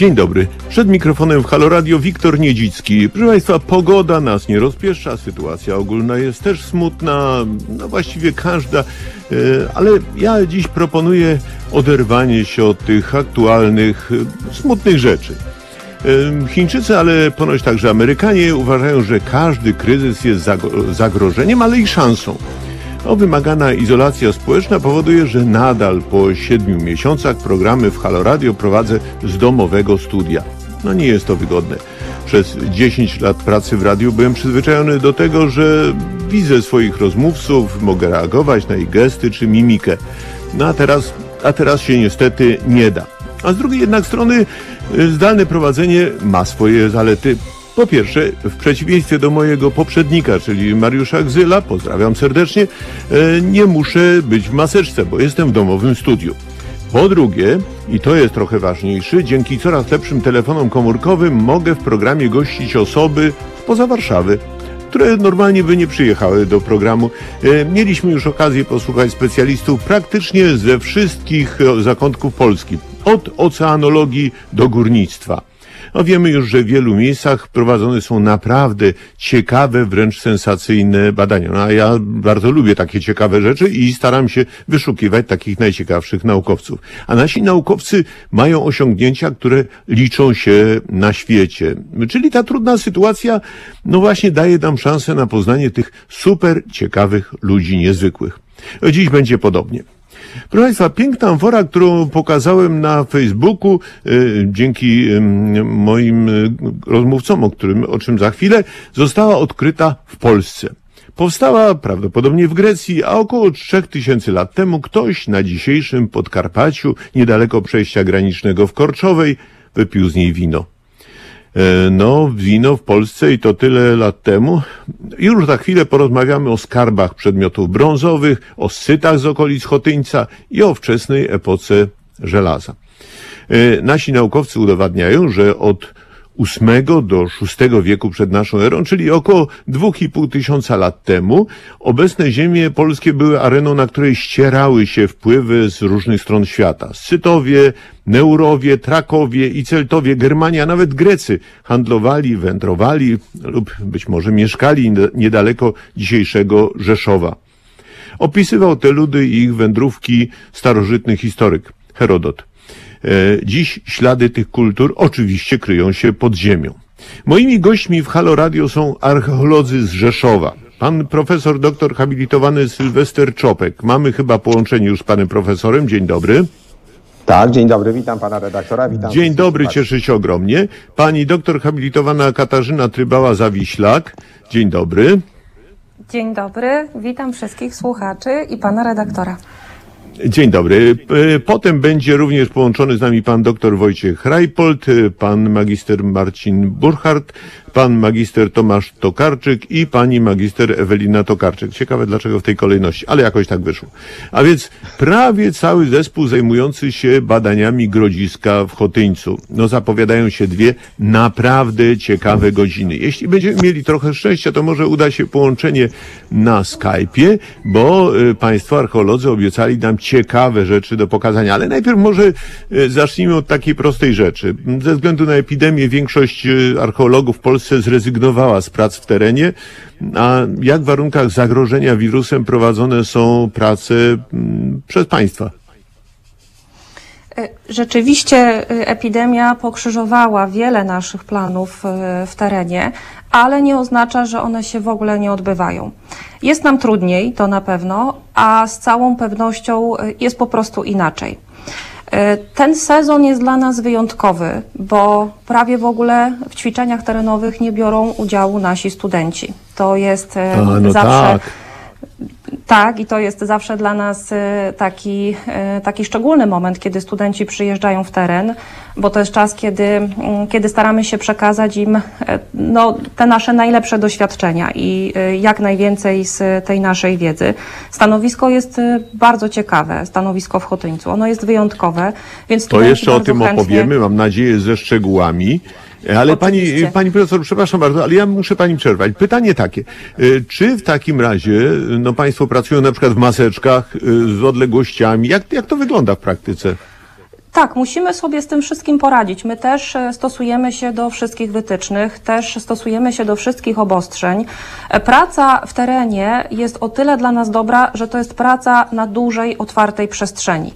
Dzień dobry. Przed mikrofonem w Halo Radio Wiktor Niedzicki. Proszę Państwa, pogoda nas nie rozpieszcza, sytuacja ogólna jest też smutna, no właściwie każda, e, ale ja dziś proponuję oderwanie się od tych aktualnych, e, smutnych rzeczy. Chińczycy, ale ponoć także Amerykanie uważają, że każdy kryzys jest zagrożeniem, ale i szansą. No, wymagana izolacja społeczna powoduje, że nadal po siedmiu miesiącach programy w Halo Radio prowadzę z domowego studia. No nie jest to wygodne. Przez 10 lat pracy w radiu byłem przyzwyczajony do tego, że widzę swoich rozmówców, mogę reagować na ich gesty czy mimikę. No a teraz, a teraz się niestety nie da. A z drugiej jednak strony y, zdalne prowadzenie ma swoje zalety. Po pierwsze, w przeciwieństwie do mojego poprzednika, czyli Mariusza Gzyla, pozdrawiam serdecznie, e, nie muszę być w maseczce, bo jestem w domowym studiu. Po drugie, i to jest trochę ważniejsze, dzięki coraz lepszym telefonom komórkowym mogę w programie gościć osoby spoza Warszawy, które normalnie by nie przyjechały do programu. E, Mieliśmy już okazję posłuchać specjalistów praktycznie ze wszystkich e, zakątków Polski, od oceanologii do górnictwa. No wiemy już, że w wielu miejscach prowadzone są naprawdę ciekawe, wręcz sensacyjne badania. No, a ja bardzo lubię takie ciekawe rzeczy i staram się wyszukiwać takich najciekawszych naukowców. A nasi naukowcy mają osiągnięcia, które liczą się na świecie. Czyli ta trudna sytuacja, no właśnie daje nam szansę na poznanie tych super ciekawych ludzi niezwykłych. Dziś będzie podobnie. Proszę Państwa, piękna amfora, którą pokazałem na Facebooku, y, dzięki moim y, rozmówcom, o, którym, o czym za chwilę, została odkryta w Polsce. Powstała prawdopodobnie w Grecji, a około 3000 lat temu ktoś na dzisiejszym Podkarpaciu, niedaleko przejścia granicznego w Korczowej, wypił z niej wino. E, No, wino w Polsce i to tyle lat temu. Już za chwilę porozmawiamy o skarbach przedmiotów brązowych, o sytach z okolic Chotyńca i o wczesnej epoce żelaza. E, Nasi naukowcy udowadniają, że od VIII do VI wieku przed naszą erą, czyli około 2,5 tysiąca lat temu, obecne ziemie polskie były areną, na której ścierały się wpływy z różnych stron świata. Scytowie, Neurowie, Trakowie i Celtowie, Germania, nawet Grecy handlowali, wędrowali lub być może mieszkali niedaleko dzisiejszego Rzeszowa. Opisywał te ludy i ich wędrówki starożytny historyk Herodot. E, Dziś ślady tych kultur oczywiście kryją się pod ziemią. Moimi gośćmi w Halo Radio są archeolodzy z Rzeszowa. Pan profesor doktor habilitowany Sylwester Czopek. Mamy chyba połączenie już z panem profesorem. Dzień dobry. Tak, dzień dobry, witam pana redaktora, witam. Dzień dobry, cieszę się ogromnie. Pani doktor habilitowana Katarzyna Trybała-Zawiślak. Dzień dobry. Dzień dobry, witam wszystkich słuchaczy i pana redaktora. Dzień dobry. Potem będzie również połączony z nami pan dr Wojciech Rajpold, e, pan magister Marcin Burchardt, pan magister Tomasz Tokarczyk i pani magister Ewelina Tokarczyk. Ciekawe dlaczego w tej kolejności, ale jakoś tak wyszło. A więc prawie cały zespół zajmujący się badaniami grodziska w Chotyńcu. No zapowiadają się dwie naprawdę ciekawe godziny. Jeśli będziemy mieli trochę szczęścia, to może uda się połączenie na Skype'ie, bo y, państwo archeolodzy obiecali nam ciekawe rzeczy do pokazania. Ale najpierw może y, zacznijmy od takiej prostej rzeczy. Ze względu na epidemię większość y, archeologów w Polsce zrezygnowała z prac w terenie, a jak w warunkach zagrożenia wirusem prowadzone są prace mm, przez państwa? E, Rzeczywiście e, epidemia pokrzyżowała wiele naszych planów e, w terenie, ale nie oznacza, że one się w ogóle nie odbywają. Jest nam trudniej, to na pewno, a z całą pewnością jest po prostu inaczej. E, Ten sezon jest dla nas wyjątkowy, bo prawie w ogóle w ćwiczeniach terenowych nie biorą udziału nasi studenci. To jest e, A, no zawsze. tak. Tak, i to jest zawsze dla nas e, taki, e, taki szczególny moment, kiedy studenci przyjeżdżają w teren, bo to jest czas, kiedy, mm, kiedy staramy się przekazać im e, no, te nasze najlepsze doświadczenia i jak najwięcej z tej naszej wiedzy. Stanowisko jest bardzo ciekawe, stanowisko w Chotyńcu. Ono jest wyjątkowe, więc To jeszcze o tym chętnie- opowiemy, mam nadzieję, ze szczegółami. Ale pani, Oczywiście. pani profesor, przepraszam bardzo, ale ja muszę pani przerwać. Pytanie takie. y, Czy w takim razie no, państwo pracują na przykład w maseczkach y, z odległościami? Jak, jak to wygląda w praktyce? Tak, musimy sobie z tym wszystkim poradzić. My też e, stosujemy się do wszystkich wytycznych, też stosujemy się do wszystkich obostrzeń. E, Praca w terenie jest o tyle dla nas dobra, że to jest praca na dużej, otwartej przestrzeni.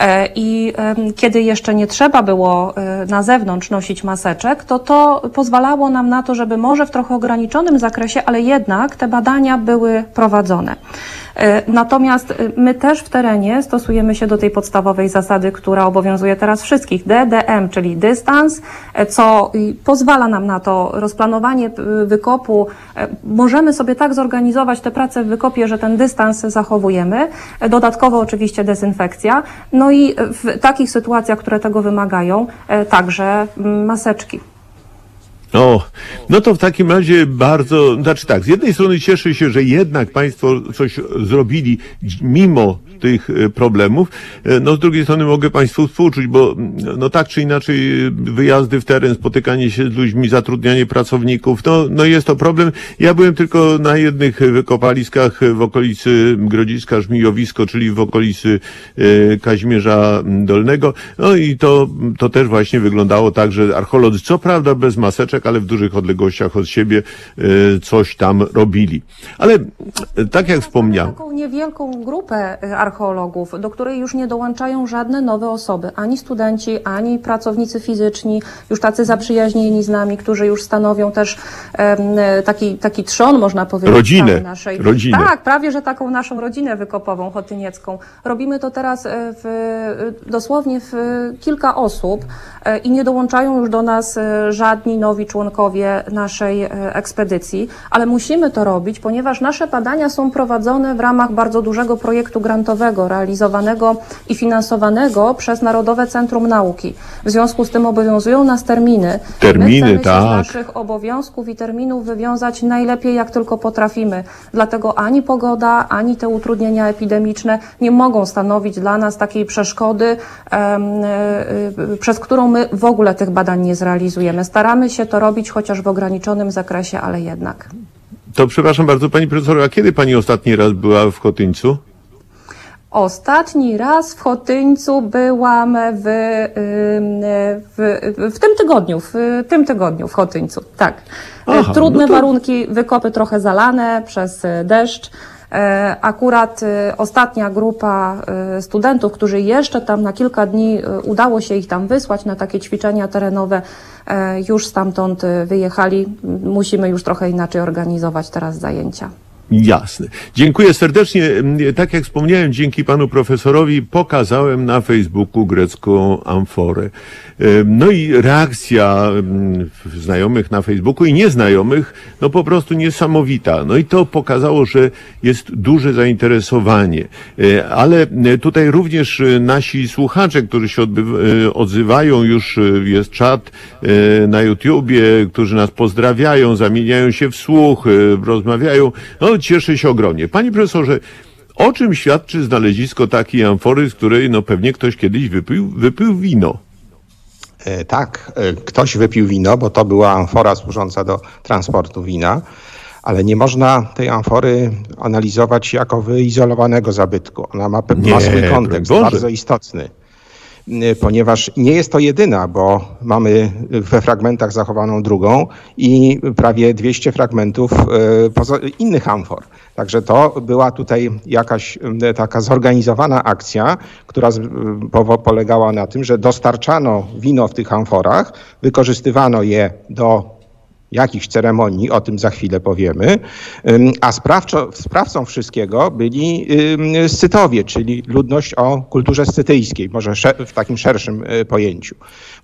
E, I kiedy jeszcze nie trzeba było e, na zewnątrz nosić maseczek, to to pozwalało nam na to, żeby może w trochę ograniczonym zakresie, ale jednak te badania były prowadzone. E, Natomiast e, my też w terenie stosujemy się do tej podstawowej zasady, która obowiązuje teraz wszystkich, DDM, czyli dystans, e, co pozwala nam na to rozplanowanie wykopu. Możemy sobie tak zorganizować tę pracę w wykopie, że ten dystans zachowujemy. Dodatkowo oczywiście dezynfekcja. No i w takich sytuacjach, które tego wymagają, także mm, maseczki. O, no to w takim razie bardzo, znaczy tak, z jednej strony cieszę się, że jednak Państwo coś zrobili mimo tych e, problemów, E, no z drugiej strony mogę Państwu współczuć, bo mm, no tak czy inaczej e, wyjazdy w teren, spotykanie się z ludźmi, zatrudnianie pracowników, no, no jest to problem. Ja byłem tylko na jednych wykopaliskach w okolicy Grodziska, Żmijowisko, czyli w okolicy Kazimierza Dolnego, no i to, to też właśnie wyglądało tak, że archeolodzy, co prawda bez maseczek, ale w dużych odległościach od siebie e, coś tam robili. Ale e, tak jak wspomniałem, Taką niewielką grupę y, archeologów, do której już nie dołączają żadne nowe osoby, ani studenci, ani pracownicy fizyczni, już tacy zaprzyjaźnieni z nami, którzy już stanowią też e, taki, taki trzon, można powiedzieć, Rodzinę, całej naszej. rodzinę. Tak, prawie że taką naszą rodzinę wykopową chotyniecką. Robimy to teraz e, w, e, dosłownie w e, kilka osób e, i nie dołączają już do nas e, żadni nowi członkowie naszej e, ekspedycji, ale musimy to robić, ponieważ nasze badania są prowadzone w ramach bardzo dużego projektu grantowego, realizowanego i finansowanego przez Narodowe Centrum Nauki. W związku z tym obowiązują nas terminy. Terminy, My tak. z naszych obowiązków i terminów wywiązać najlepiej, jak tylko potrafimy. Dlatego ani pogoda, ani te utrudnienia epidemiczne nie mogą stanowić dla nas takiej przeszkody, e, e, przez którą my w ogóle tych badań nie zrealizujemy. Staramy się to robić chociaż w ograniczonym zakresie, ale jednak. to przepraszam bardzo Pani Profesor, a kiedy Pani ostatni raz była w Kotyńcu? Ostatni raz w Chotyńcu byłam w, w, w tym tygodniu, w tym tygodniu w Chotyńcu, tak. Aha, Trudne no to- warunki, wykopy trochę zalane przez y, deszcz. E, Akurat y, ostatnia grupa y, studentów, którzy jeszcze tam na kilka dni y, udało się ich tam wysłać na takie ćwiczenia terenowe, e, już stamtąd wyjechali. Musimy już trochę inaczej organizować teraz zajęcia. Jasne. Dziękuję serdecznie. Tak jak wspomniałem, dzięki panu profesorowi pokazałem na Facebooku grecką amforę. No i reakcja mm, znajomych na Facebooku i nieznajomych, no po prostu niesamowita. No i to pokazało, że jest duże zainteresowanie. E, Ale e, tutaj również e, nasi słuchacze, którzy się odzywają, już jest czat na YouTubie, którzy nas pozdrawiają, zamieniają się w słuch, rozmawiają. No, cieszę się ogromnie. Panie profesorze, o czym świadczy znalezisko takiej amfory, z której no pewnie ktoś kiedyś wypił, wypił wino? E, Tak, e, ktoś wypił wino, bo to była amfora służąca do transportu wina, ale nie można tej amfory analizować jako wyizolowanego zabytku. Ona ma, ma swój kontekst bardzo istotny. Y, Ponieważ nie jest to jedyna, bo mamy we fragmentach zachowaną drugą i prawie 200 fragmentów pozo- innych amfor. Także to była tutaj jakaś e, taka zorganizowana akcja, która polegała na tym, że dostarczano wino w tych amforach, wykorzystywano je do jakichś ceremonii, o tym za chwilę powiemy, a sprawczo, sprawcą wszystkiego byli Scytowie, czyli ludność o kulturze scytyjskiej, może w takim szerszym y, pojęciu.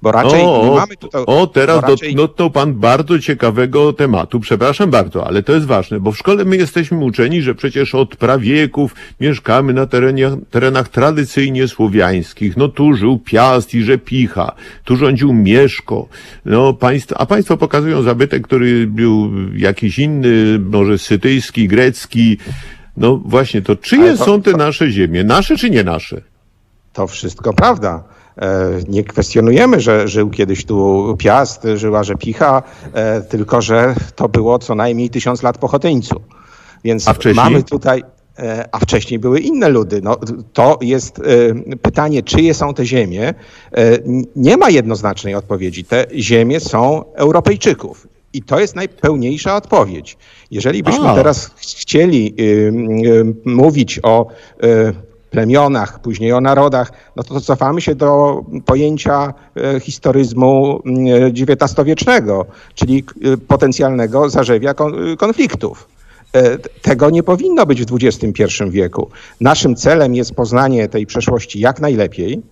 Bo raczej o, nie mamy tutaj... o, teraz raczej, dotknął pan bardzo ciekawego tematu. Przepraszam bardzo, ale to jest ważne, bo w szkole my jesteśmy uczeni, że przecież od prawieków mieszkamy na terenie, terenach tradycyjnie słowiańskich. No tu żył Piast i Rzepicha, tu rządził Mieszko. No, państwo, a państwo pokazują zabytek, który był jakiś inny, może sytyjski, grecki. No właśnie, to czyje to- są te to- nasze ziemie? Nasze czy nie nasze? To wszystko prawda. E, Nie kwestionujemy, że żył kiedyś tu Piast, żyła Rzepicha, e, tylko że to było co najmniej tysiąc lat po Chotyńcu. Więc mamy tutaj e, a wcześniej były inne ludy. No, to jest pytanie, czyje są te ziemie. Nie ma jednoznacznej odpowiedzi. Te ziemie są Europejczyków. I to jest najpełniejsza odpowiedź. Jeżeli byśmy A. teraz chcieli y, y, mówić o y, plemionach, później o narodach, no to cofamy się do pojęcia e, historyzmu XIX-wiecznego, czyli e, potencjalnego zarzewia kon- konfliktów. E, Tego nie powinno być w XXI wieku. Naszym celem jest poznanie tej przeszłości jak najlepiej,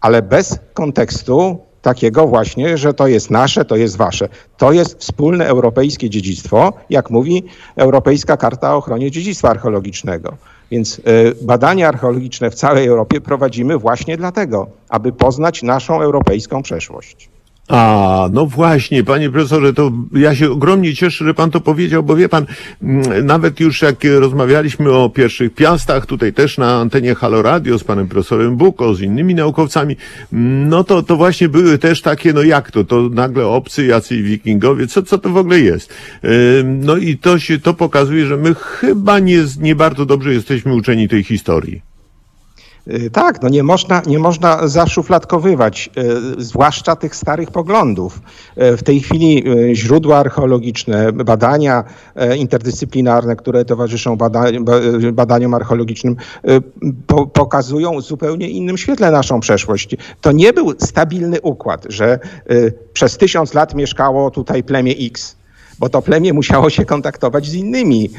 ale bez kontekstu takiego właśnie, że to jest nasze, to jest wasze. To jest wspólne europejskie dziedzictwo, jak mówi Europejska Karta o Ochronie Dziedzictwa Archeologicznego. Więc e, badania archeologiczne w całej Europie prowadzimy właśnie dlatego, aby poznać naszą europejską przeszłość. A, no właśnie, panie profesorze, to ja się ogromnie cieszę, że pan to powiedział, bo wie pan, mm, nawet już jak rozmawialiśmy o pierwszych piastach, tutaj też na antenie Halo Radio z panem profesorem Buko, z innymi naukowcami, mm, no to, to właśnie były też takie, no jak to, to nagle obcy, jacy wikingowie, co, co to w ogóle jest? No i to się, to pokazuje, że my chyba nie, nie bardzo dobrze jesteśmy uczeni tej historii. Y, Tak, no nie można, nie można zaszufladkowywać, y, zwłaszcza tych starych poglądów. Y, W tej chwili źródła archeologiczne, badania interdyscyplinarne, które towarzyszą bada, ba- badaniom archeologicznym, po, pokazują w zupełnie innym świetle naszą przeszłość. To nie był stabilny układ, że przez tysiąc lat mieszkało tutaj plemię X bo to plemię musiało się kontaktować z innymi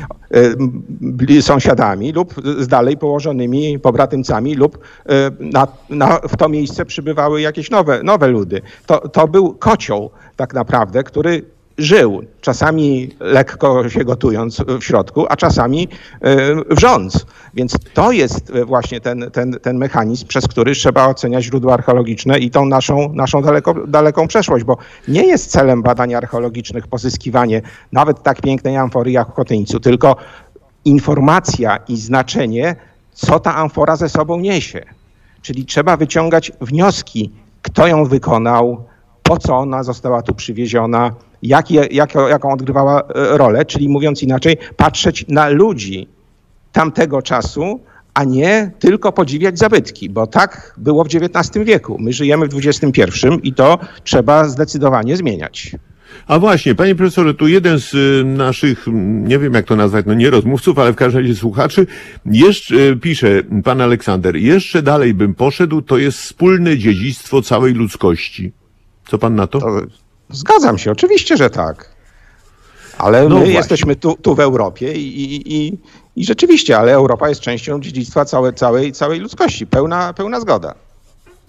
e, sąsiadami lub z dalej położonymi pobratymcami lub e, na, na, w to miejsce przybywały jakieś nowe, nowe ludy. To, to był kocioł tak naprawdę, który żył, czasami lekko się gotując w środku, a czasami e, wrząc. Więc to jest e, właśnie ten, ten, ten mechanizm, przez który trzeba oceniać źródła archeologiczne i tą naszą, naszą daleko, daleką przeszłość, bo nie jest celem badań archeologicznych pozyskiwanie nawet tak pięknej amfory jak w Kotyńcu, tylko informacja i znaczenie, co ta amfora ze sobą niesie. Czyli trzeba wyciągać wnioski, kto ją wykonał, po co ona została tu przywieziona, jakie, jaką, jaką odgrywała e, rolę, czyli mówiąc inaczej, patrzeć na ludzi tamtego czasu, a nie tylko podziwiać zabytki, bo tak było w XIX wieku. My żyjemy w XXI i to trzeba zdecydowanie zmieniać. A właśnie, panie profesorze, tu jeden z y, naszych, nie wiem jak to nazwać, no nie rozmówców, ale w każdym razie słuchaczy, jeszcze y, pisze pan Aleksander, jeszcze dalej bym poszedł, to jest wspólne dziedzictwo całej ludzkości. Co pan na to? To zgadzam się, oczywiście, że tak. Ale No my właśnie. jesteśmy tu, tu w Europie i, i, i, i rzeczywiście, ale Europa jest częścią dziedzictwa całe, całej, całej ludzkości. Pełna, pełna zgoda.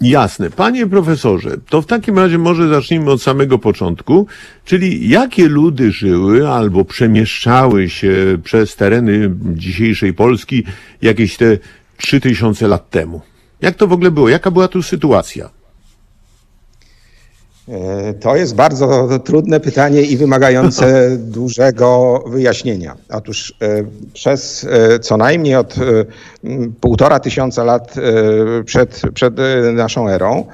Jasne. Panie profesorze, to w takim razie może zacznijmy od samego początku, czyli jakie ludy żyły albo przemieszczały się przez tereny dzisiejszej Polski jakieś te 3000 lat temu? Jak to w ogóle było? Jaka była tu sytuacja? E, To jest bardzo trudne pytanie i wymagające dużego wyjaśnienia. Otóż e, przez e, co najmniej od półtora tysiąca lat przed, przed naszą erą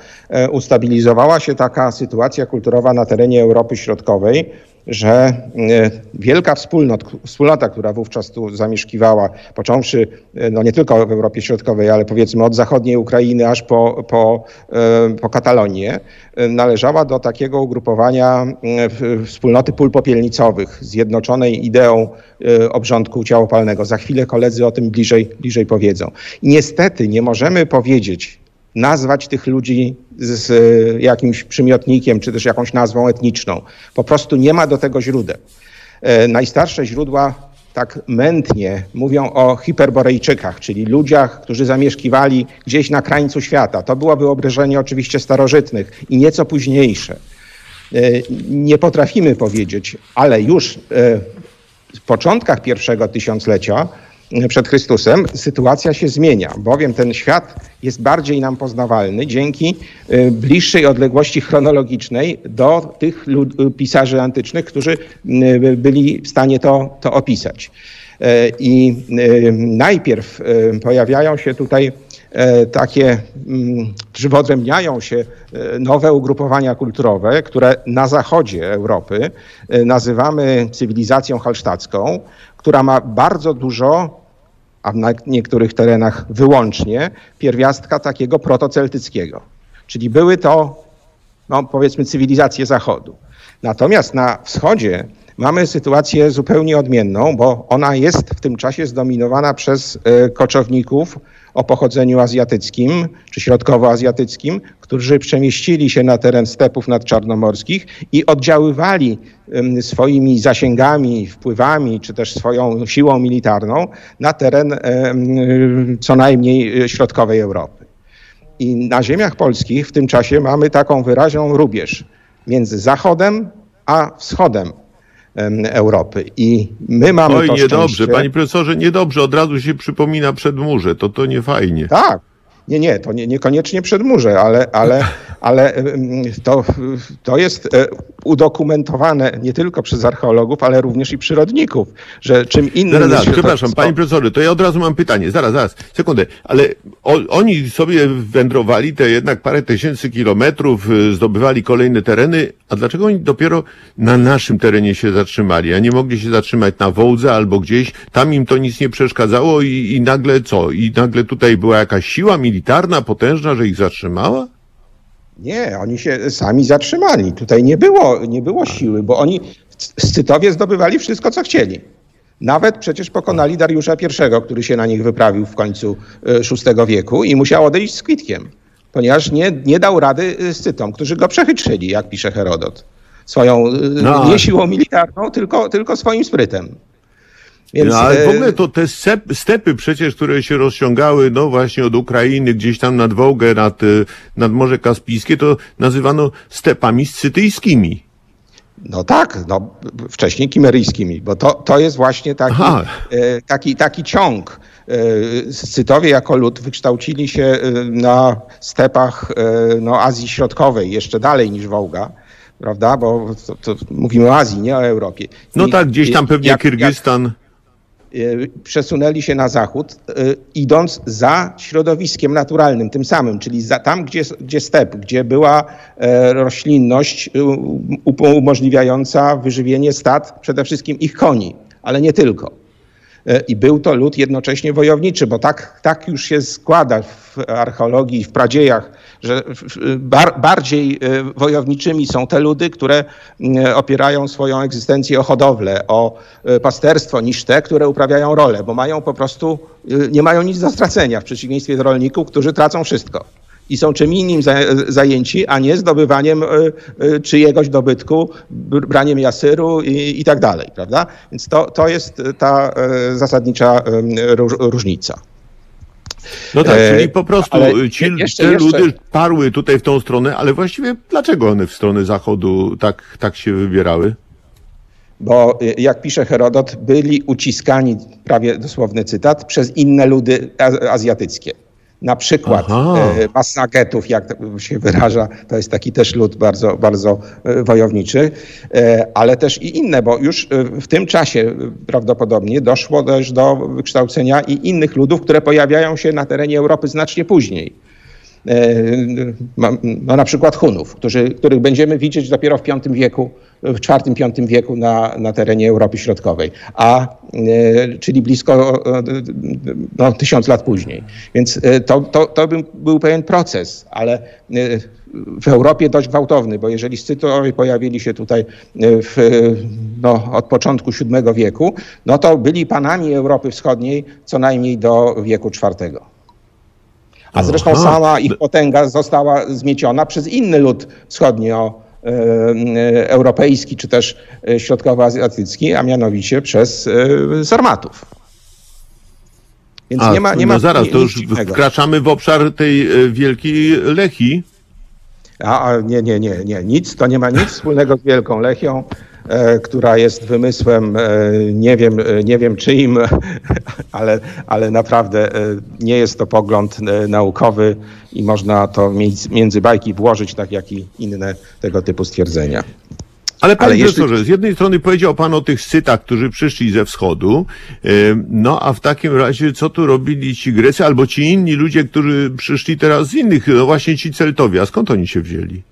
ustabilizowała się taka sytuacja kulturowa na terenie Europy Środkowej, że e, wielka wspólnot, wspólnota, która wówczas tu zamieszkiwała, począwszy e, no nie tylko w Europie Środkowej, ale powiedzmy od zachodniej Ukrainy aż po, po, e, po Katalonię, należała do takiego ugrupowania wspólnoty pól popielnicowych, zjednoczonej ideą obrządku ciałopalnego. Za chwilę koledzy o tym bliżej, bliżej powiedzą. I niestety nie możemy powiedzieć, nazwać tych ludzi z jakimś przymiotnikiem, czy też jakąś nazwą etniczną. Po prostu nie ma do tego źródeł. E, Najstarsze źródła tak mętnie mówią o hiperborejczykach, czyli ludziach, którzy zamieszkiwali gdzieś na krańcu świata. To było wyobrażenie oczywiście starożytnych i nieco późniejsze. E, Nie potrafimy powiedzieć, ale już e, w początkach pierwszego tysiąclecia przed Chrystusem sytuacja się zmienia, bowiem ten świat jest bardziej nam poznawalny dzięki e, bliższej odległości chronologicznej do tych lud- pisarzy antycznych, którzy m, byli w stanie to, to opisać. E, I najpierw pojawiają się tutaj e, takie, mm, czy wyodrębniają się e, nowe ugrupowania kulturowe, które na zachodzie Europy nazywamy cywilizacją halsztacką, która ma bardzo dużo a na niektórych terenach wyłącznie, pierwiastka takiego protoceltyckiego. Czyli były to, no powiedzmy, cywilizacje Zachodu. Natomiast na wschodzie mamy sytuację zupełnie odmienną, bo ona jest w tym czasie zdominowana przez e, koczowników o pochodzeniu azjatyckim czy środkowoazjatyckim, którzy przemieścili się na teren stepów nadczarnomorskich i oddziaływali swoimi zasięgami, wpływami czy też swoją siłą militarną na teren co najmniej e, środkowej Europy. I na ziemiach polskich w tym czasie mamy taką wyraźną rubież między Zachodem a Wschodem em, Europy. I my mamy Oj, to niedobrze, szczęście... panie profesorze, niedobrze, od razu się przypomina przedmurze, to to nie fajnie. Tak. Nie, nie, to nie, niekoniecznie przedmurze, ale, ale, ale to, to jest e, udokumentowane nie tylko przez archeologów, ale również i przyrodników, że czym innym Zaraz, zaraz, przepraszam, środowisko- panie profesorze, to ja od razu mam pytanie. Zaraz, zaraz, sekundę. Ale o, oni sobie wędrowali te jednak parę tysięcy kilometrów, y, zdobywali kolejne tereny, a dlaczego oni dopiero na naszym terenie się zatrzymali, a nie mogli się zatrzymać na Wołdze albo gdzieś, tam im to nic nie przeszkadzało i, i nagle co? I nagle tutaj była jakaś siła militarna, potężna, że ich zatrzymała? Nie, oni się sami zatrzymali. Tutaj nie było, nie było siły, bo oni w Scytowie zdobywali wszystko, co chcieli. Nawet przecież pokonali Dariusza I, który się na nich wyprawił w końcu e, VI wieku i musiał odejść z kwitkiem, ponieważ nie, nie dał rady e, Scytom, którzy go przechytrzyli, jak pisze Herodot. Swoją, e, No. nie siłą militarną, tylko, tylko swoim sprytem. Więc, No ale w e, ogóle to te step- stepy przecież, które się rozciągały, no właśnie od Ukrainy, gdzieś tam nad Wołgę, nad, y, nad Morze Kaspijskie, to nazywano stepami scytyjskimi. No tak, no, wcześniej kimeryjskimi, bo to, to jest właśnie taki, e, taki, taki ciąg. E, Scytowie jako lud wykształcili się na stepach no, Azji Środkowej, jeszcze dalej niż Wołga, prawda? Bo to, to mówimy o Azji, nie o Europie. No I- tak, gdzieś tam pewnie jak- jak- Kirgistan. e, przesunęli się na zachód, e, idąc za środowiskiem naturalnym, tym samym, czyli za, tam, gdzie, gdzie step, gdzie była e, roślinność umożliwiająca wyżywienie stad, przede wszystkim ich koni, ale nie tylko. E, I był to lud jednocześnie wojowniczy, bo tak, tak już się składa w archeologii, w pradziejach, że bar, bardziej e, wojowniczymi są te ludy, które mm, opierają swoją egzystencję o hodowlę, o e, pasterstwo, niż te, które uprawiają rolę, bo mają po prostu, e, nie mają nic do stracenia, w przeciwieństwie do rolników, którzy tracą wszystko. I są czym innym za- zajęci, a nie zdobywaniem e, e, czyjegoś dobytku, br- braniem jasyru i, i tak dalej, prawda? Więc to, to jest ta e, zasadnicza e, róż, różnica. No tak, E, czyli po prostu ale ci, je- jeszcze- te jeszcze- ludy parły tutaj w tą stronę, ale właściwie dlaczego one w stronę zachodu tak, tak się wybierały? Bo y, jak pisze Herodot, byli uciskani, prawie dosłowny cytat, przez inne ludy azjatyckie. Na przykład Aha. e, Massagetów, jak to się wyraża, to jest taki też lud bardzo, bardzo e, wojowniczy, e, ale też i inne, bo już e, w tym czasie e, prawdopodobnie doszło też do wykształcenia i innych ludów, które pojawiają się na terenie Europy znacznie później. No na przykład Hunów, którzy, których będziemy widzieć dopiero w V wieku, w IV-V wieku na, na terenie Europy Środkowej, a, e, czyli blisko e, no, tysiąc lat później. Więc to, to, to był, pewien proces, ale w Europie dość gwałtowny, bo jeżeli Scytowie pojawili się tutaj w, no, od początku VII wieku, no to byli panami Europy Wschodniej co najmniej do wieku IV. A zresztą Aha. sama ich potęga została zmieciona przez inny lud wschodnio europejski czy też e, środkowoazjatycki, a mianowicie przez e, Sarmatów. Więc A, nie ma, nie no ma zaraz, ni- to już dziwnego. wkraczamy w obszar tej e, wielkiej Lechi. A, a nie, nie, nie, nie, nic, to nie ma nic wspólnego z Wielką Lechią, która jest wymysłem, e, nie wiem, e, nie wiem czyim, ale, ale naprawdę e, nie jest to pogląd e, naukowy i można to między, bajki włożyć, tak jak i inne tego typu stwierdzenia. Ale panie Ale jeśli- profesorze, z jednej strony powiedział pan o tych scytach, którzy przyszli ze wschodu, e, no a w takim razie co tu robili ci Grecy albo ci inni ludzie, którzy przyszli teraz z innych, no właśnie ci Celtowie, a skąd oni się wzięli?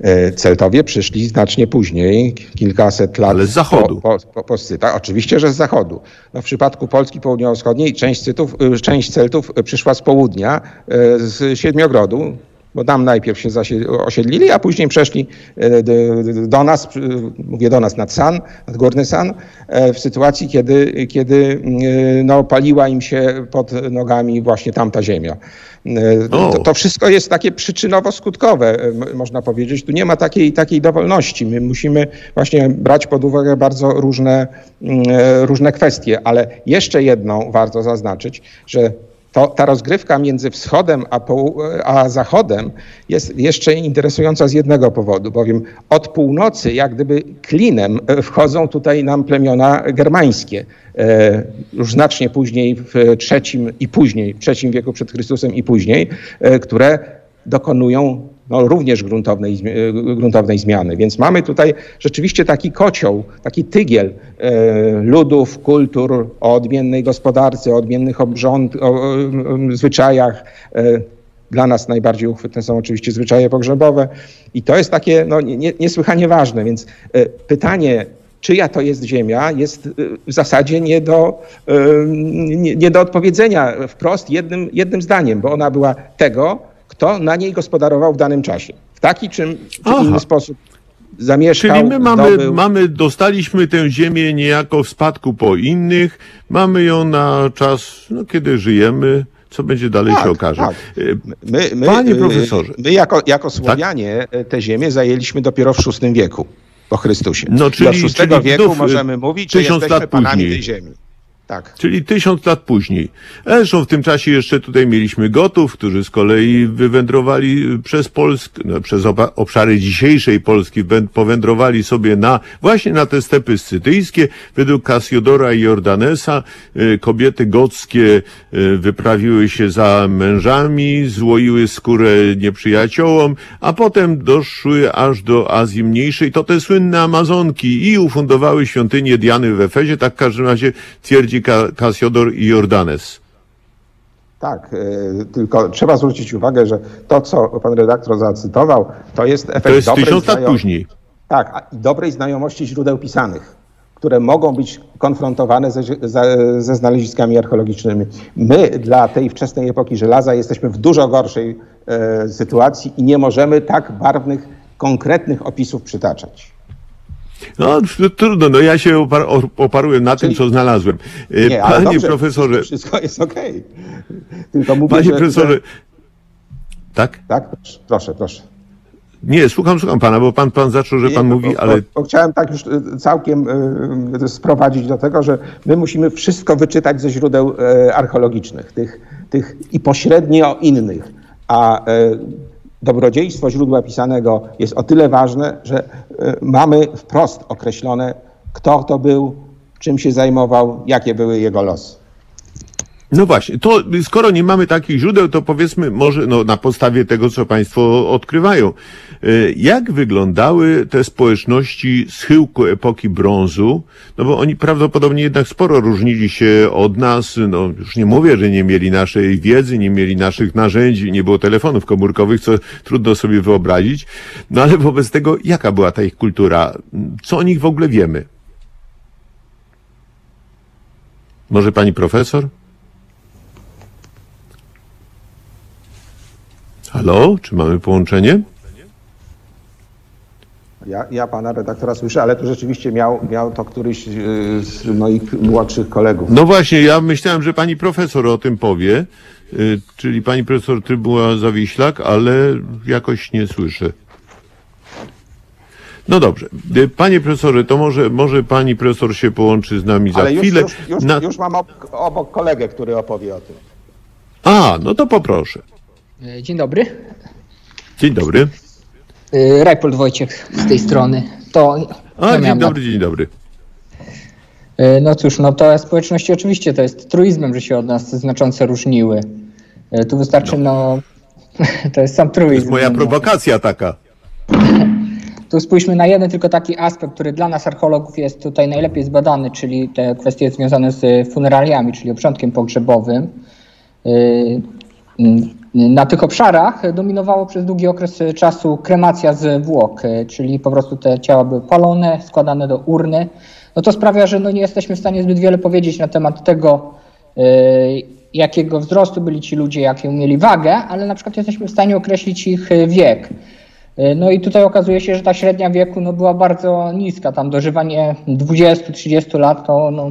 E, Celtowie przyszli znacznie później, kilkaset lat Ale z zachodu. Po, po, po, Scytach. Oczywiście, że z zachodu. No, w przypadku Polski Południowo-Wschodniej część, Cytów, y, część Celtów przyszła z południa, e, z Siedmiogrodu, bo tam najpierw się osiedlili, a później przeszli e, do, nas, mówię do nas nad San, nad Górny San, e, w sytuacji, kiedy, kiedy e, no, paliła im się pod nogami właśnie tamta ziemia. E, To, to wszystko jest takie przyczynowo-skutkowe, e, można powiedzieć. Tu nie ma takiej, takiej dowolności. My musimy właśnie brać pod uwagę bardzo różne, mm, e, różne kwestie, ale jeszcze jedną warto zaznaczyć, że to, ta rozgrywka między wschodem a, a zachodem jest jeszcze interesująca z jednego powodu, bowiem od północy jak gdyby klinem e, wchodzą tutaj nam plemiona germańskie. E, Już znacznie później w trzecim i później, w trzecim wieku przed Chrystusem i później, e, które dokonują no, również gruntownej, e, gruntownej zmiany. Więc mamy tutaj rzeczywiście taki kocioł, taki tygiel e, ludów, kultur o odmiennej gospodarce, o odmiennych obrząd, o, o, zwyczajach. E, dla nas najbardziej uchwytne są oczywiście zwyczaje pogrzebowe i to jest takie no, nie, nie- niesłychanie ważne, więc pytanie, czyja to jest ziemia, jest w zasadzie nie do, nie, nie do odpowiedzenia wprost jednym, jednym zdaniem, bo ona była tego, kto na niej gospodarował w danym czasie. W taki czy, czy inny sposób zamieszkał, Czyli my mamy, zdobył. mamy, dostaliśmy tę ziemię niejako w spadku po innych, mamy ją na czas, no, kiedy żyjemy, co będzie dalej Tak, się okaże. tak. Y, My, my, Panie y, profesorze. Tak. My jako, jako Słowianie y, tę ziemię zajęliśmy dopiero w VI wieku po Chrystusie. No, czyli- Do VI czyli wieku y, możemy mówić, że jesteśmy lat panami później. tej ziemi. Tak. Czyli tysiąc lat później. Zresztą w tym czasie jeszcze tutaj mieliśmy Gotów, którzy z kolei wywędrowali przez Polskę, no, przez obszary dzisiejszej Polski, wę- powędrowali sobie na, właśnie na te stepy scytyjskie. Według Kasiodora i Jordanesa y, kobiety gockie y, wyprawiły się za mężami, złoiły skórę nieprzyjaciołom, a potem doszły aż do Azji Mniejszej. To te słynne Amazonki i ufundowały świątynię Diany w Efezie, tak w każdym razie twierdzi Ka- Kasiodor i Jordanes. Tak, y, tylko trzeba zwrócić uwagę, że to, co pan redaktor zacytował, to jest efekt To jest dobrej tysiąc lat później. Tak, i dobrej znajomości źródeł pisanych, które mogą być konfrontowane ze, ze, ze znaleziskami archeologicznymi. My dla tej wczesnej epoki żelaza jesteśmy w dużo gorszej e, sytuacji i nie możemy tak barwnych, konkretnych opisów przytaczać. No tr- trudno, no ja się opar- oparłem na tym, Czyli- co znalazłem. E, Nie, Panie dobrze, profesorze, Wszystko jest okej. Tylko mówię, panie że, profesorze, Że, tak? tak, proszę, proszę. Nie, słucham, słucham pana, bo pan, pan zaczął, że Nie, pan bo- mówi, bo, ale Bo chciałem tak już y, całkiem y, sprowadzić do tego, że my musimy wszystko wyczytać ze źródeł y, archeologicznych, tych, tych i pośrednio innych. A y, dobrodziejstwo źródła pisanego jest o tyle ważne, że y, mamy wprost określone, kto to był, czym się zajmował, jakie były jego losy. No właśnie, to skoro nie mamy takich źródeł, to powiedzmy może no, na podstawie tego, co Państwo odkrywają, y, jak wyglądały te społeczności schyłku epoki brązu, no bo oni prawdopodobnie jednak sporo różnili się od nas, no już nie mówię, że nie mieli naszej wiedzy, nie mieli naszych narzędzi, nie było telefonów komórkowych, co trudno sobie wyobrazić, no ale wobec tego, jaka była ta ich kultura? Co o nich w ogóle wiemy? Może Pani Profesor? Halo, czy mamy połączenie? Ja, ja pana redaktora słyszę, ale tu rzeczywiście miał, miał to któryś y, z moich młodszych kolegów. No właśnie, ja myślałem, że pani profesor o tym powie, y, czyli pani profesor Trybuła Zawiślak, ale jakoś nie słyszę. No dobrze. Y, Panie profesorze, to może, może pani profesor się połączy z nami za Ale już, chwilę. już, już, Na- już mam ob, obok kolegę, który opowie o tym. A, no to poproszę. E, Dzień dobry. Dzień dobry. E, Rajpold Wojciech z tej strony. To A, dzień dobry, dzień dobry. na- No cóż, no to społeczności oczywiście to jest truizmem, że się od nas znacząco różniły. E, Tu wystarczy, no, to jest sam To truizm. jest moja no. prowokacja taka. Tu spójrzmy na jeden tylko taki aspekt, który dla nas archeologów jest tutaj najlepiej zbadany, czyli te kwestie związane z funeraliami, czyli obrządkiem pogrzebowym. Na tych obszarach dominowało przez długi okres czasu kremacja zwłok, czyli po prostu te ciała były palone, składane do urny. No to sprawia, że no nie jesteśmy w stanie zbyt wiele powiedzieć na temat tego, y, jakiego wzrostu byli ci ludzie, jaką mieli wagę, ale na przykład jesteśmy w stanie określić ich y, wiek. Y, No i tutaj okazuje się, że ta średnia wieku no, była bardzo niska. Tam dożywanie 20-30 lat to no,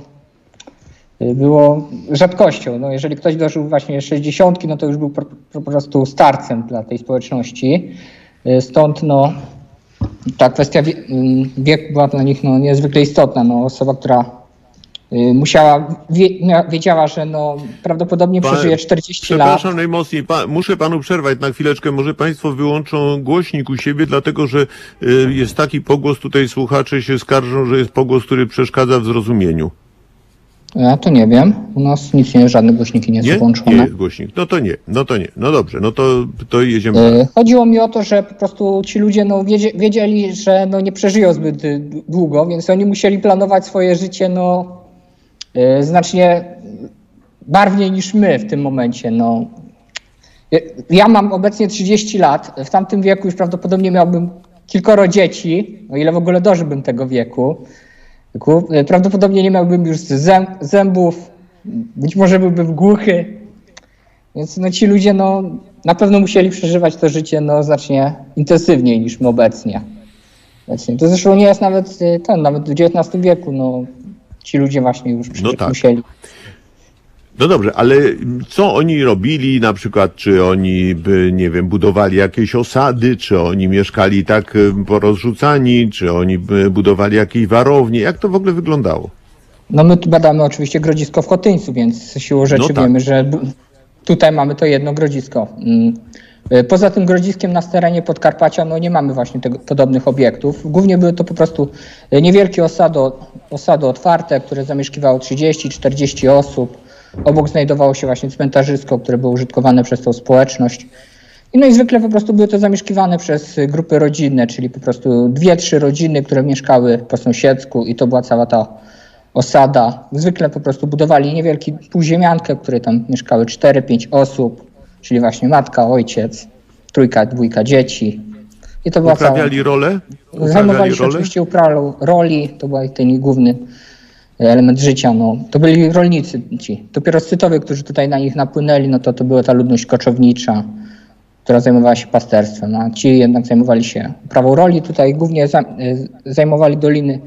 było rzadkością. No, jeżeli ktoś dożył właśnie 60, no to już był po, prostu starcem dla tej społeczności. Y, Stąd no, ta kwestia ym, wieku była dla nich no, niezwykle istotna. No, osoba, która y, musiała, wie, wiedziała, że no, prawdopodobnie Pa- przeżyje 40 lat. Przepraszam najmocniej, pa, muszę panu przerwać na chwileczkę. Może państwo wyłączą głośnik u siebie, dlatego że y, jest taki pogłos, tutaj słuchacze się skarżą, że jest pogłos, który przeszkadza w zrozumieniu. Ja to nie wiem. U nas nic nie, żadne głośniki nie są Nie? Nie włączone. jest głośnik. No to nie, no to nie. No dobrze, no to, to jedziemy. E, Chodziło mi o to, że po prostu ci ludzie no, wiedzie, wiedzieli, że no, nie przeżyją zbyt y, długo, więc oni musieli planować swoje życie no, e, znacznie barwniej niż my w tym momencie. No. Ja mam obecnie 30 lat, w tamtym wieku już prawdopodobnie miałbym kilkoro dzieci, o ile w ogóle dożyłbym tego wieku. E, Prawdopodobnie nie miałbym już zęb, zębów, być może byłbym głuchy. Więc no, ci ludzie no, na pewno musieli przeżywać to życie no, znacznie intensywniej niż my obecnie. To zresztą nie jest nawet y, ten, nawet w XIX wieku no, ci ludzie właśnie już przecież tak. musieli. No dobrze, ale co oni robili, na przykład, czy oni by, nie wiem, budowali jakieś osady, czy oni mieszkali tak y, porozrzucani, czy oni by budowali jakieś warownie, jak to w ogóle wyglądało? No my tu badamy oczywiście grodzisko w Chotyńcu, więc siłą rzeczy No tak. wiemy, że tutaj mamy to jedno grodzisko. Mm. Y, Poza tym grodziskiem na terenie Podkarpacia no nie mamy właśnie tego, podobnych obiektów. Głównie były to po prostu y, niewielkie osady, osady otwarte, które zamieszkiwało 30-40 osób. Obok znajdowało się właśnie cmentarzysko, które było użytkowane przez tą społeczność. I no i zwykle po prostu były to zamieszkiwane przez grupy rodzinne, czyli po prostu dwie, trzy rodziny, które mieszkały po sąsiedzku i to była cała ta osada. Zwykle po prostu budowali niewielki półziemiankę, w której tam mieszkały 4-5 osób, czyli właśnie matka, ojciec, trójka, dwójka dzieci. I to była cała... Uprawiali rolę? Uprawiali Zajmowali się rolę? oczywiście uprawą roli, to był ten główny element życia. No. To byli rolnicy ci. Dopiero Scytowie, którzy tutaj na nich napłynęli, no to to była ta ludność koczownicza, która zajmowała się pasterstwem. No, a ci jednak zajmowali się uprawą roli. Tutaj głównie y, zajmowali doliny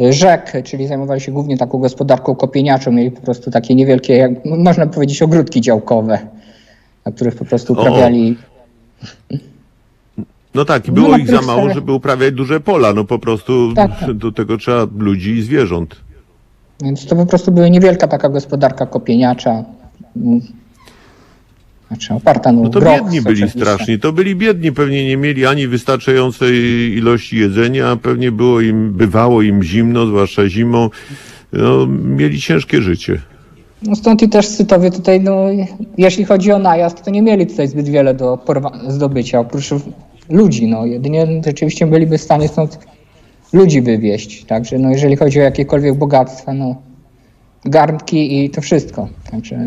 y, rzek, czyli zajmowali się głównie taką gospodarką kopieniaczą. Mieli po prostu takie niewielkie, jak można powiedzieć, ogródki działkowe, na których po prostu O. uprawiali No tak, i No, było na ich za mało, żeby uprawiać duże pola. No po prostu Tak, tak. do tego trzeba ludzi i zwierząt. Więc to po prostu była niewielka taka gospodarka kopieniacza. mm, Znaczy oparta no, No to groch biedni byli oczywiście. strasznie. To byli biedni, pewnie nie mieli ani wystarczającej ilości jedzenia, a pewnie było im, bywało im zimno, zwłaszcza zimą. No, mieli ciężkie życie. No stąd i też Sytowie tutaj, no, jeśli chodzi o najazd, to nie mieli tutaj zbyt wiele do porwa- zdobycia, oprócz ludzi. No, jedynie rzeczywiście byliby w stanie stąd ludzi wywieźć. Także no, jeżeli chodzi o jakiekolwiek bogactwa, no, garnki i to wszystko. Także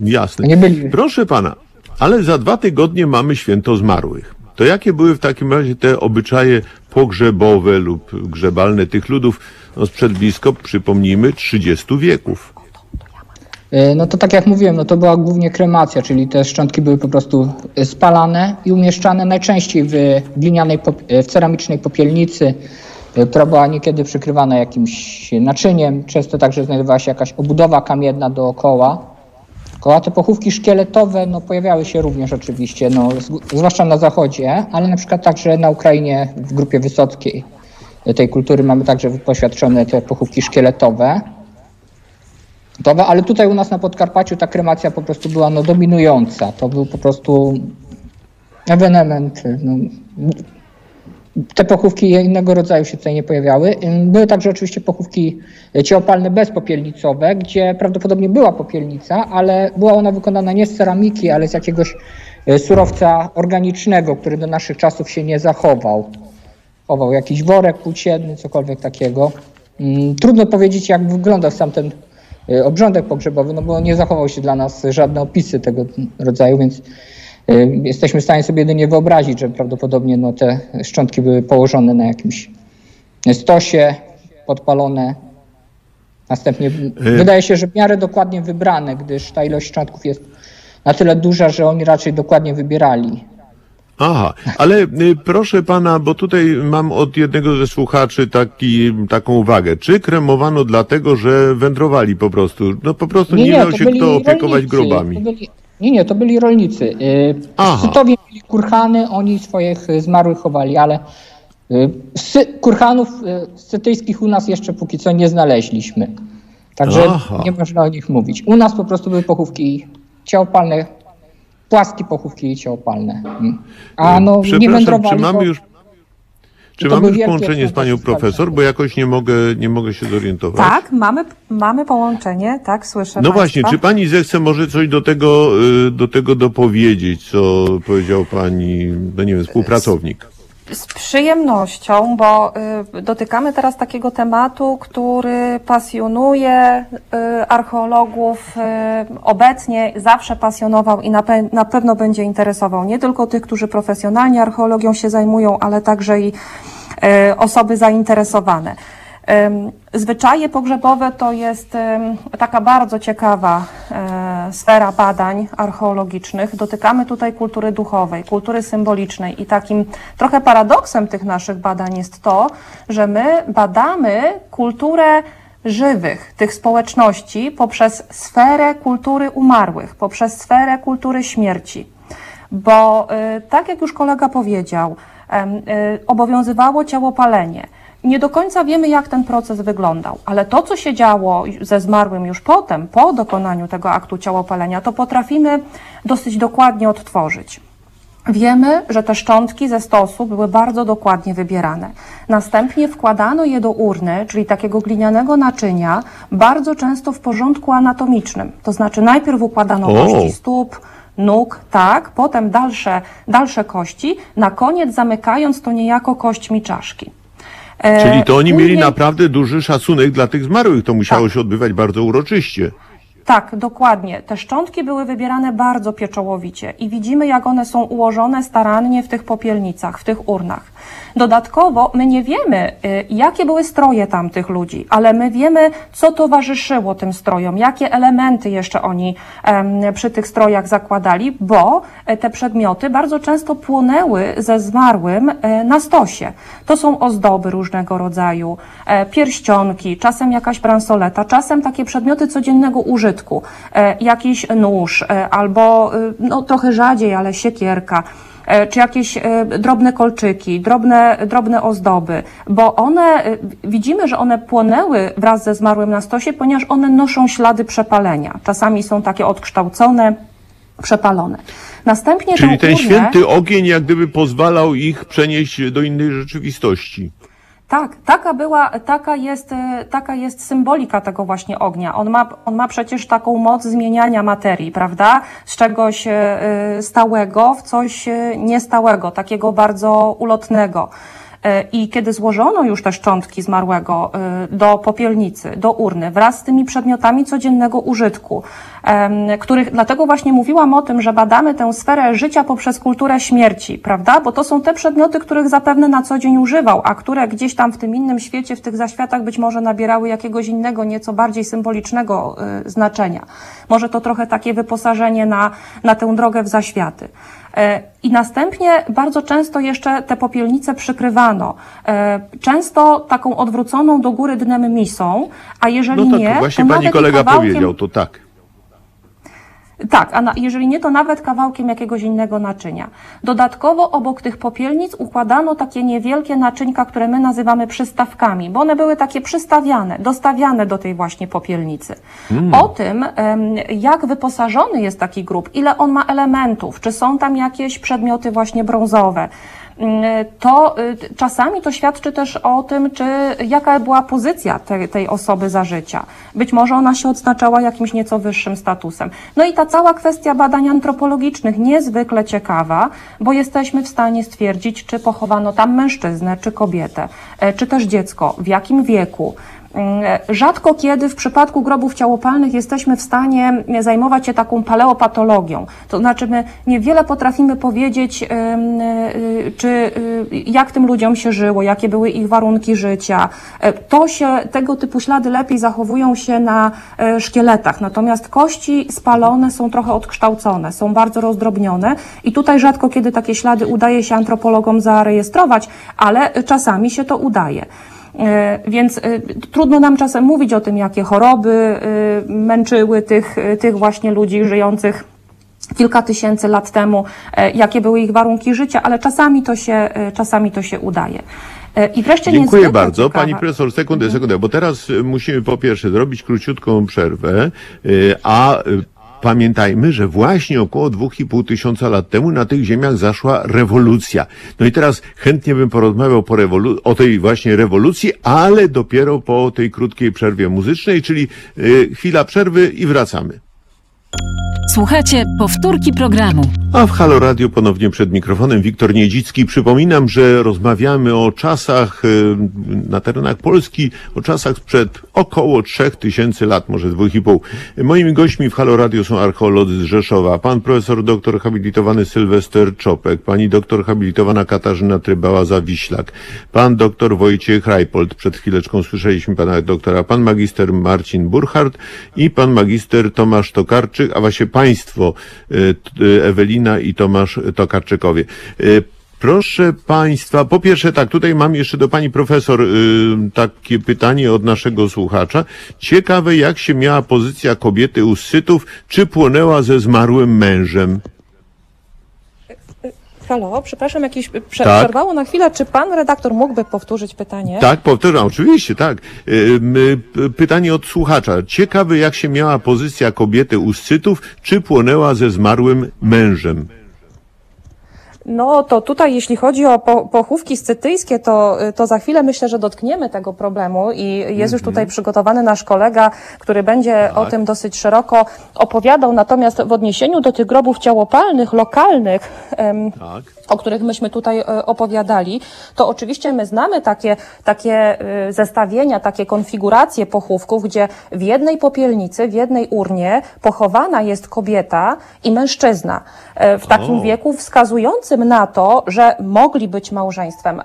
Jasne. nie byli... Proszę pana, ale za dwa tygodnie mamy święto zmarłych. To jakie były w takim razie te obyczaje pogrzebowe lub grzebalne tych ludów no sprzed blisko, przypomnijmy, 30 wieków? E, No to tak jak mówiłem, no to była głównie kremacja, czyli te szczątki były po prostu spalane i umieszczane najczęściej w glinianej, e, w ceramicznej popielnicy, która była niekiedy przykrywana jakimś naczyniem. Często także znajdowała się jakaś obudowa kamienna dookoła. Koła te pochówki szkieletowe no, pojawiały się również oczywiście, no, zwłaszcza na zachodzie, ale na przykład także na Ukrainie w grupie wysockiej e, tej kultury mamy także poświadczone te pochówki szkieletowe. Gotowe, ale tutaj u nas na Podkarpaciu ta kremacja po prostu była no, dominująca. To był po prostu ewenement. No. Te pochówki innego rodzaju się tutaj nie pojawiały. Były także oczywiście pochówki ciałopalne bezpopielnicowe, gdzie prawdopodobnie była popielnica, ale była ona wykonana nie z ceramiki, ale z jakiegoś e, surowca organicznego, który do naszych czasów się nie zachował. Chował jakiś worek płócienny, cokolwiek takiego. Trudno powiedzieć, jak wyglądał sam ten y, obrządek pogrzebowy, no bo nie zachował się dla nas żadne opisy tego rodzaju, więc Jesteśmy w stanie sobie jedynie wyobrazić, że prawdopodobnie no, te szczątki były położone na jakimś stosie, podpalone. Następnie wydaje się, że w miarę dokładnie wybrane, gdyż ta ilość szczątków jest na tyle duża, że oni raczej dokładnie wybierali. Aha, ale y, proszę pana, bo tutaj mam od jednego ze słuchaczy taki, taką uwagę. Czy kremowano dlatego, że wędrowali po prostu? No po prostu nie, miał to się byli kto opiekować rolnicy. grobami. To byli, nie, nie, to byli rolnicy. Y, Sytowie mieli kurhany, oni swoich y, zmarłych chowali, ale y, sy, kurhanów sytyjskich u nas jeszcze póki co nie znaleźliśmy. Także Aha. nie można o nich mówić. U nas po prostu były pochówki ciałopalne, płaskie pochówki ciałopalne. Mm. A no nie wędrowali, czy mamy już, czy mamy już połączenie z panią profesor, bo jakoś nie mogę, nie mogę się zorientować. Tak, mamy, mamy połączenie, tak, słyszę No państwa. właśnie, czy pani zechce może coś do tego, y, do tego dopowiedzieć, co powiedział pani, no nie wiem, współpracownik? Z przyjemnością, bo y, dotykamy teraz takiego tematu, który pasjonuje y, archeologów y, obecnie, zawsze pasjonował i na, pe- na pewno będzie interesował nie tylko tych, którzy profesjonalnie archeologią się zajmują, ale także i osoby zainteresowane. Zwyczaje pogrzebowe to jest taka bardzo ciekawa e, sfera badań archeologicznych. Dotykamy tutaj kultury duchowej, kultury symbolicznej i takim trochę paradoksem tych naszych badań jest to, że my badamy kulturę żywych tych społeczności poprzez sferę kultury umarłych, poprzez sferę kultury śmierci. Bo y, tak jak już kolega powiedział, y, obowiązywało ciałopalenie. Nie do końca wiemy, jak ten proces wyglądał, ale to, co się działo ze zmarłym już potem, po dokonaniu tego aktu ciałopalenia, to potrafimy dosyć dokładnie odtworzyć. Wiemy, że te szczątki ze stosu były bardzo dokładnie wybierane. Następnie wkładano je do urny, czyli takiego glinianego naczynia, bardzo często w porządku anatomicznym. To znaczy najpierw układano O. kości stóp, nóg, tak, potem dalsze, dalsze kości, na koniec zamykając to niejako kośćmi czaszki. E, Czyli to oni mieli naprawdę duży szacunek dla tych zmarłych, to musiało Tak. się odbywać bardzo uroczyście. Tak, dokładnie. Te szczątki były wybierane bardzo pieczołowicie i widzimy, jak one są ułożone starannie w tych popielnicach, w tych urnach. Dodatkowo my nie wiemy, y, jakie były stroje tamtych ludzi, ale my wiemy, co towarzyszyło tym strojom, jakie elementy jeszcze oni przy tych strojach zakładali, bo e, te przedmioty bardzo często płonęły ze zmarłym e, na stosie. To są ozdoby różnego rodzaju, e, pierścionki, czasem jakaś bransoleta, czasem takie przedmioty codziennego użytku, e, jakiś nóż e, albo e, no, trochę rzadziej, ale siekierka czy jakieś drobne kolczyki, drobne, drobne ozdoby, bo one, widzimy, że one płonęły wraz ze zmarłym na stosie, ponieważ one noszą ślady przepalenia. Czasami są takie odkształcone, przepalone. Następnie Czyli ten święty ogień jak gdyby pozwalał ich przenieść do innej rzeczywistości. Tak, taka była, taka jest, e, taka jest symbolika tego właśnie ognia. On ma, on ma przecież taką moc zmieniania materii, prawda? Z czegoś e, e, stałego w coś niestałego, takiego bardzo ulotnego. E, I kiedy złożono już te szczątki zmarłego e, do popielnicy, do urny, wraz z tymi przedmiotami codziennego użytku, których, dlatego właśnie mówiłam o tym, że badamy tę sferę życia poprzez kulturę śmierci, prawda? Bo to są te przedmioty, których zapewne na co dzień używał, a które gdzieś tam w tym innym świecie, w tych zaświatach być może nabierały jakiegoś innego, nieco bardziej symbolicznego y, znaczenia. Może to trochę takie wyposażenie na, na tę drogę w zaświaty. E, I następnie bardzo często jeszcze te popielnice przykrywano. E, Często taką odwróconą do góry dnem misą, a jeżeli No tak, nie, właśnie to pani kolega kawałkiem- powiedział, to tak. Tak, a na, jeżeli nie, to nawet kawałkiem jakiegoś innego naczynia. Dodatkowo obok tych popielnic układano takie niewielkie naczynka, które my nazywamy przystawkami, bo one były takie przystawiane, dostawiane do tej właśnie popielnicy. O tym, jak wyposażony jest taki grób, ile on ma elementów, czy są tam jakieś przedmioty właśnie brązowe, mm, to y, czasami to świadczy też o tym, czy jaka była pozycja tej, tej osoby za życia. Być może ona się odznaczała jakimś nieco wyższym statusem. No i ta cała kwestia badań antropologicznych, niezwykle ciekawa, bo jesteśmy w stanie stwierdzić, czy pochowano tam mężczyznę, czy kobietę, e, czy też dziecko, w jakim wieku. Mm, Rzadko kiedy w przypadku grobów ciałopalnych jesteśmy w stanie zajmować się taką paleopatologią. To znaczy my niewiele potrafimy powiedzieć, y, czy y, jak tym ludziom się żyło, jakie były ich warunki życia. E, To się, tego typu ślady lepiej zachowują się na e, szkieletach, natomiast kości spalone są trochę odkształcone, są bardzo rozdrobnione i tutaj rzadko kiedy takie ślady udaje się antropologom zarejestrować, ale czasami się to udaje. E, Więc e, trudno nam czasem mówić o tym, jakie choroby e, męczyły tych, tych właśnie ludzi żyjących kilka tysięcy lat temu, jakie były ich warunki życia, ale czasami to się, czasami to się udaje. I wreszcie Dziękuję bardzo. ciekawa- Pani profesor, sekundę, sekundę, bo teraz musimy po pierwsze zrobić króciutką przerwę, a pamiętajmy, że właśnie około 2,5 tysiąca lat temu na tych ziemiach zaszła rewolucja. No i teraz chętnie bym porozmawiał po rewolu- o tej właśnie rewolucji, ale dopiero po tej krótkiej przerwie muzycznej, czyli y, chwila przerwy i wracamy. Słuchajcie powtórki programu. A w Halo Radio ponownie przed mikrofonem Wiktor Niedzicki. Przypominam, że rozmawiamy o czasach y, na terenach Polski, o czasach sprzed około 3000 lat, może 2,5. Moimi gośćmi w Halo Radio są archeolodzy z Rzeszowa, pan profesor doktor habilitowany Sylwester Czopek, pani doktor habilitowana Katarzyna Trybała-Zawiślak, pan doktor Wojciech Rajpold, przed chwileczką słyszeliśmy pana doktora, pan magister Marcin Burchardt i pan magister Tomasz Tokarczyk, a właśnie państwo y, y, Ewelina i Tomasz Tokarczykowie. Y, Proszę Państwa, po pierwsze tak, tutaj mam jeszcze do Pani Profesor y, takie pytanie od naszego słuchacza. Ciekawe jak się miała pozycja kobiety u Scytów, czy płonęła ze zmarłym mężem? Halo, przepraszam, jakieś prze, Tak. przerwało na chwilę. Czy pan redaktor mógłby powtórzyć pytanie? Tak, powtarzam, oczywiście, tak. Y, y, Pytanie od słuchacza. Ciekawe jak się miała pozycja kobiety u Scytów, czy płonęła ze zmarłym mężem? No to tutaj, jeśli chodzi o po, pochówki scytyjskie, to, to za chwilę myślę, że dotkniemy tego problemu i jest już tutaj przygotowany nasz kolega, który będzie o tym dosyć szeroko opowiadał. Natomiast w odniesieniu do tych grobów ciałopalnych, lokalnych, em, Tak. O których myśmy tutaj e, opowiadali, to oczywiście my znamy takie, takie e, zestawienia, takie konfiguracje pochówków, gdzie w jednej popielnicy, w jednej urnie pochowana jest kobieta i mężczyzna e, w takim O. wieku wskazującym na to, że mogli być małżeństwem,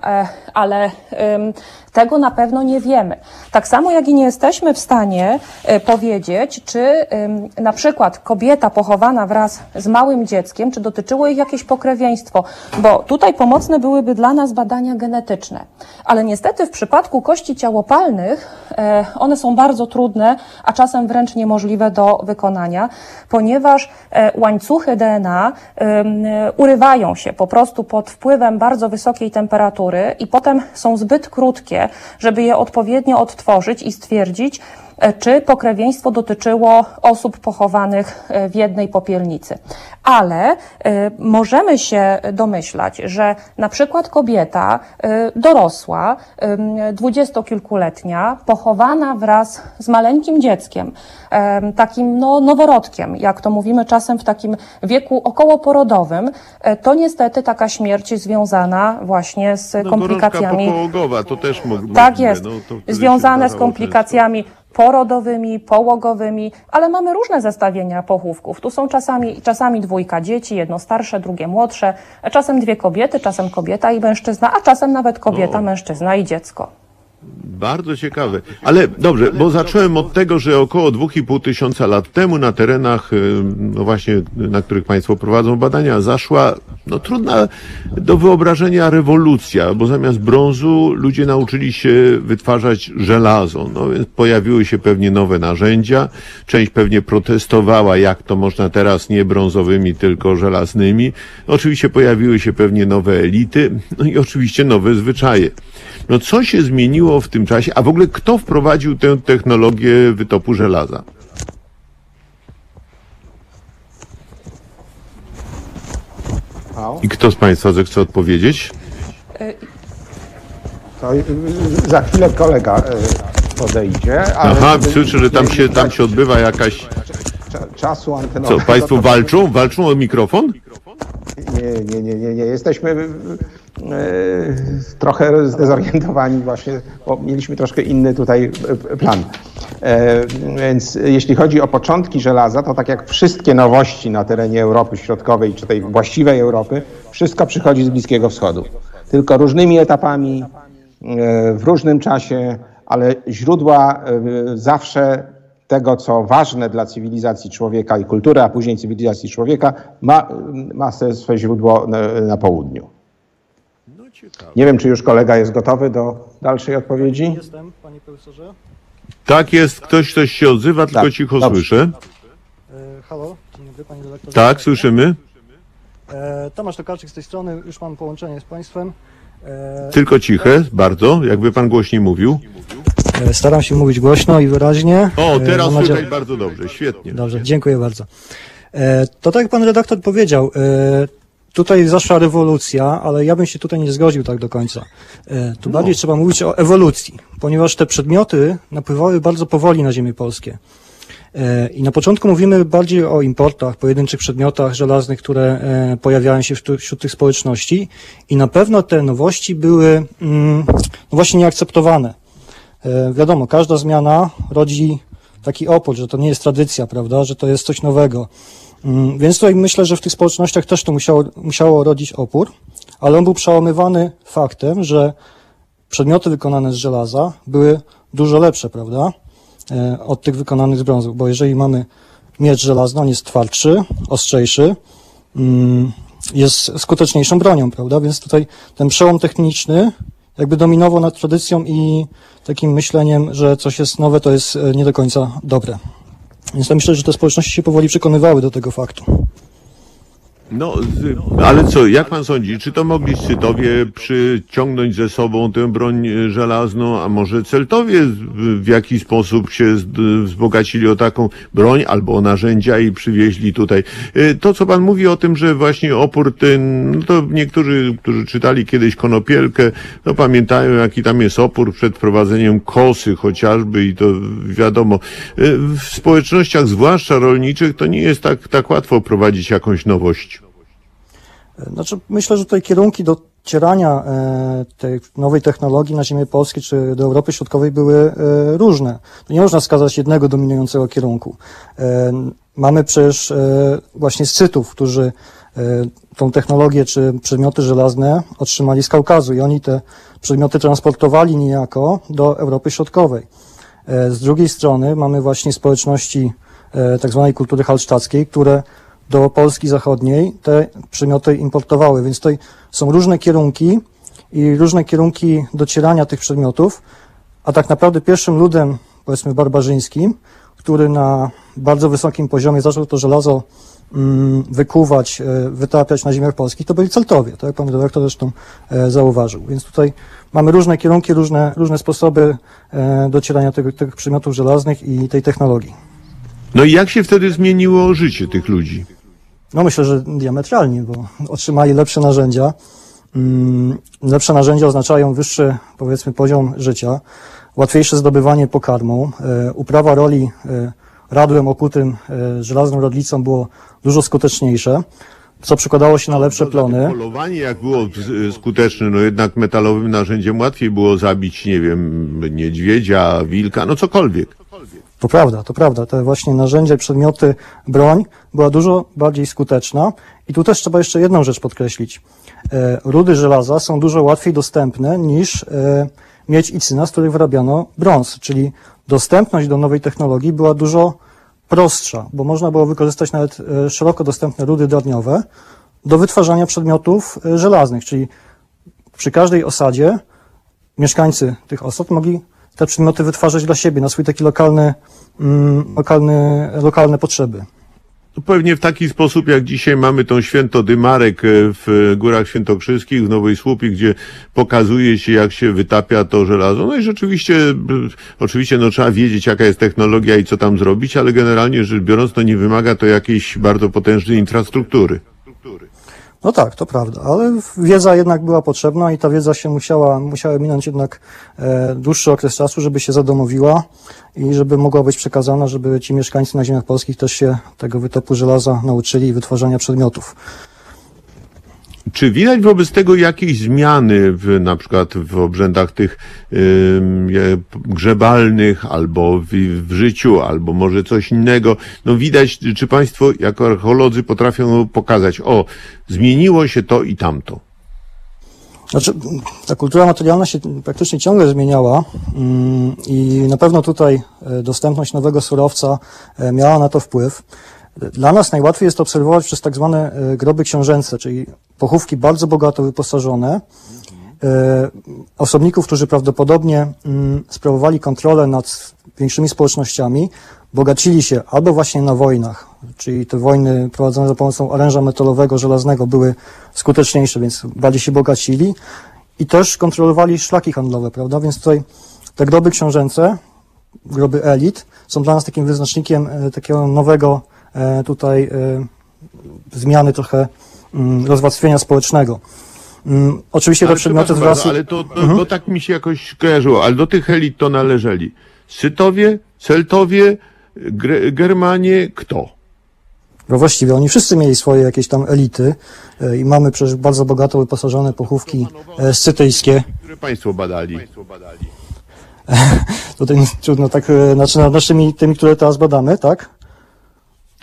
ale tego na pewno nie wiemy. Tak samo jak i nie jesteśmy w stanie e, powiedzieć, czy na przykład kobieta pochowana wraz z małym dzieckiem, czy dotyczyło ich jakieś pokrewieństwo, bo tutaj pomocne byłyby dla nas badania genetyczne. Ale niestety w przypadku kości ciałopalnych e, one są bardzo trudne, a czasem wręcz niemożliwe do wykonania, ponieważ e, łańcuchy DNA e, urywają się po prostu pod wpływem bardzo wysokiej temperatury i potem są zbyt krótkie, żeby je odpowiednio odtworzyć i stwierdzić, czy pokrewieństwo dotyczyło osób pochowanych e, w jednej popielnicy. Ale e, możemy się domyślać, że na przykład kobieta e, dorosła, dwudziestokilkuletnia, pochowana wraz z maleńkim dzieckiem, em, takim no, noworodkiem, jak to mówimy czasem w takim wieku okołoporodowym, e, to niestety taka śmierć związana właśnie z No, komplikacjami. popołogowa, to też mo- Tak jest. no, Związane z komplikacjami porodowymi, połogowymi, ale mamy różne zestawienia pochówków. Tu są czasami, czasami dwójka dzieci, jedno starsze, drugie młodsze, czasem dwie kobiety, czasem kobieta i mężczyzna, a czasem nawet kobieta, O. mężczyzna i dziecko. Bardzo ciekawe. Ale dobrze, bo zacząłem od tego, że około 2,5 tysiąca lat temu na terenach, y, no właśnie, na których Państwo prowadzą badania, zaszła no trudna do wyobrażenia rewolucja, bo zamiast brązu ludzie nauczyli się wytwarzać żelazo. No więc pojawiły się pewnie nowe narzędzia. Część pewnie protestowała, jak to można teraz nie brązowymi, tylko żelaznymi. Oczywiście pojawiły się pewnie nowe elity, no i oczywiście nowe zwyczaje. No co się zmieniło w tym czasie, a w ogóle kto wprowadził tę technologię wytopu żelaza? I kto z Państwa zechce odpowiedzieć? to y, y, za chwilę kolega y, podejdzie. ale Aha, słyszę, że tam się, tam się odbywa jakaś... cza- Czasu antenowego. Co, Państwo to- walczą? Walczą o mikrofon? Nie, nie, nie, nie, nie. Jesteśmy e, trochę zdezorientowani właśnie, bo mieliśmy troszkę inny tutaj e, plan. E, Więc jeśli chodzi o początki żelaza, to tak jak wszystkie nowości na terenie Europy Środkowej, czy tej właściwej Europy, wszystko przychodzi z Bliskiego Wschodu. Tylko różnymi etapami, w różnym czasie, ale źródła zawsze tego, co ważne dla cywilizacji człowieka i kultury, a później cywilizacji człowieka, ma, ma swoje źródło na, na południu. Nie wiem, czy już kolega jest gotowy do dalszej odpowiedzi. Jestem, panie profesorze. Tak jest, ktoś coś się odzywa, tylko Tak, cicho dobrze. słyszę. E, halo, dzień dobry, panie redaktorze. Tak, słyszymy. E, Tomasz Tokarczyk z tej strony, już mam połączenie z państwem. E, Tylko ciche, bardzo, jakby pan głośniej mówił. E, staram się mówić głośno i wyraźnie. O, E, teraz mam nadzieję- słychać bardzo dobrze, świetnie. Dobrze, dziękuję bardzo. E, To tak jak pan redaktor powiedział, e, tutaj zaszła rewolucja, ale ja bym się tutaj nie zgodził tak do końca. E, Tu bardziej trzeba mówić o ewolucji, ponieważ te przedmioty napływały bardzo powoli na ziemię polskie. E, I na początku mówimy bardziej o importach, pojedynczych przedmiotach żelaznych, które e, pojawiają się wśród, wśród tych społeczności i na pewno te nowości były mm, no właśnie nieakceptowane. E, Wiadomo, każda zmiana rodzi taki opór, że to nie jest tradycja, prawda, że to jest coś nowego. Mm, Więc tutaj myślę, że w tych społecznościach też to musiało, musiało rodzić opór, ale on był przełamywany faktem, że przedmioty wykonane z żelaza były dużo lepsze, prawda, e, od tych wykonanych z brązu, bo jeżeli mamy miecz żelazny, on jest twardszy, ostrzejszy, mm, jest skuteczniejszą bronią, prawda, więc tutaj ten przełom techniczny jakby dominował nad tradycją i takim myśleniem, że coś jest nowe, to jest e, nie do końca dobre. Więc ja myślę, że te społeczności się powoli przekonywały do tego faktu. No, ale co, jak pan sądzi, czy to mogli Scytowie przyciągnąć ze sobą tę broń e, żelazną, a może Celtowie w jakiś sposób się wzbogacili o taką broń albo o narzędzia i przywieźli tutaj? E, To, co pan mówi o tym, że właśnie opór ten, no to niektórzy, którzy czytali kiedyś Konopielkę, no pamiętają, jaki tam jest opór przed wprowadzeniem kosy chociażby i to wiadomo, e, w społecznościach, zwłaszcza rolniczych, to nie jest tak, tak łatwo prowadzić jakąś nowość. Znaczy, myślę, że tutaj kierunki docierania e, tej nowej technologii na ziemię polskie czy do Europy Środkowej były e, różne. Nie można wskazać jednego dominującego kierunku. E, mamy przecież właśnie Scytów, którzy tą technologię czy przedmioty żelazne otrzymali z Kaukazu i oni te przedmioty transportowali niejako do Europy Środkowej. Z drugiej strony mamy właśnie społeczności tak zwanej kultury halsztackiej, które do Polski Zachodniej te przedmioty importowały, więc tutaj są różne kierunki i różne kierunki docierania tych przedmiotów, a tak naprawdę pierwszym ludem, powiedzmy barbarzyńskim, który na bardzo wysokim poziomie zaczął to żelazo mm, wykuwać, e, wytapiać na ziemiach polskich, to byli Celtowie, tak jak pan redaktor zresztą e, zauważył. Więc tutaj mamy różne kierunki, różne, różne sposoby e, docierania tego, tych przedmiotów żelaznych i tej technologii. No i jak się wtedy zmieniło życie tych ludzi? No myślę, że diametralnie, bo otrzymali lepsze narzędzia. Mm, Lepsze narzędzia oznaczają wyższy, powiedzmy, poziom życia, łatwiejsze zdobywanie pokarmu, e, uprawa roli e, radłem okutym e, żelazną rodlicą było dużo skuteczniejsze, co przekładało się na lepsze plony. Polowanie jak było skuteczne, no jednak metalowym narzędziem łatwiej było zabić, nie wiem, niedźwiedzia, wilka, no cokolwiek. To prawda, to prawda. Te właśnie narzędzia, przedmioty, broń była dużo bardziej skuteczna. I tu też trzeba jeszcze jedną rzecz podkreślić. E, rudy żelaza są dużo łatwiej dostępne niż e, miedź i cyna, z których wyrabiano brąz, czyli dostępność do nowej technologii była dużo prostsza, bo można było wykorzystać nawet e, szeroko dostępne rudy darniowe do wytwarzania przedmiotów żelaznych, czyli przy każdej osadzie mieszkańcy tych osad mogli te przedmioty wytwarzać dla siebie, na swój taki lokalny, mm, lokalny, lokalne potrzeby. No Pewnie w taki sposób, jak dzisiaj mamy tą święto Dymarek e, w Górach Świętokrzyskich, w Nowej Słupie, gdzie pokazuje się, jak się wytapia to żelazo. No i rzeczywiście, e, oczywiście, no trzeba wiedzieć, jaka jest technologia i co tam zrobić, ale generalnie rzecz biorąc, to nie wymaga to jakiejś bardzo potężnej infrastruktury. No tak, to prawda, ale wiedza jednak była potrzebna i ta wiedza się musiała, musiała minąć jednak e, dłuższy okres czasu, żeby się zadomowiła i żeby mogła być przekazana, żeby ci mieszkańcy na ziemiach polskich też się tego wytopu żelaza nauczyli i wytwarzania przedmiotów. Czy widać wobec tego jakieś zmiany w, na przykład w obrzędach tych je- grzebalnych, albo w, w życiu, albo może coś innego? No widać, czy Państwo jako archeolodzy potrafią pokazać, o, zmieniło się to i tamto. Znaczy, ta kultura materialna się praktycznie ciągle zmieniała mm, i na pewno tutaj e, dostępność nowego surowca e, miała na to wpływ. Dla nas najłatwiej jest obserwować przez tak zwane e, groby książęce, czyli pochówki bardzo bogato wyposażone, e, osobników, którzy prawdopodobnie mm, sprawowali kontrolę nad większymi społecznościami, bogacili się albo właśnie na wojnach, czyli te wojny prowadzone za pomocą oręża metalowego, żelaznego były skuteczniejsze, więc bardziej się bogacili i też kontrolowali szlaki handlowe, prawda? Więc tutaj te groby książęce, groby elit są dla nas takim wyznacznikiem e, takiego nowego tutaj e, zmiany trochę mm, rozwarstwienia społecznego. Mm, Oczywiście te Ale przedmioty bardzo, wraz... Ale to, to, to tak mi się jakoś kojarzyło, ale do tych elit to należeli Scytowie, Celtowie, Gre- Germanie, kto? No właściwie oni wszyscy mieli swoje jakieś tam elity e, i mamy przecież bardzo bogato wyposażone pochówki e, scytyjskie. Które Państwo badali? Tutaj trudno tak, e, znaczy nad naszymi tymi, które teraz badamy, tak?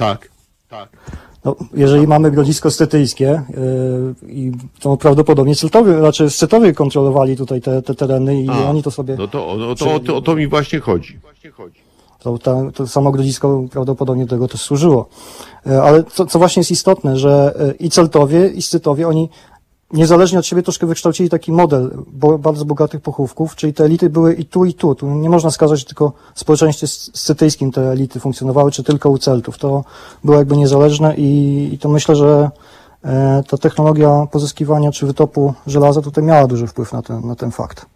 Tak. Tak. No, jeżeli mamy grodzisko scytyjskie e, i to prawdopodobnie Celtowie, znaczy Scytowie kontrolowali tutaj te, te tereny i A, oni to sobie, No to, no to, o to, o to mi właśnie chodzi. to, to samo grodzisko prawdopodobnie do tego też służyło. E, Ale co, co właśnie jest istotne, że e, i Celtowie, i Scytowie, oni niezależnie od siebie troszkę wykształcili taki model bo, bardzo bogatych pochówków, czyli te elity były i tu, i tu. Tu nie można skazać, że tylko w społeczeństwie sc- scytyjskim te elity funkcjonowały, czy tylko u Celtów. To było jakby niezależne i, i to myślę, że e, ta technologia pozyskiwania czy wytopu żelaza tutaj miała duży wpływ na ten, na ten fakt.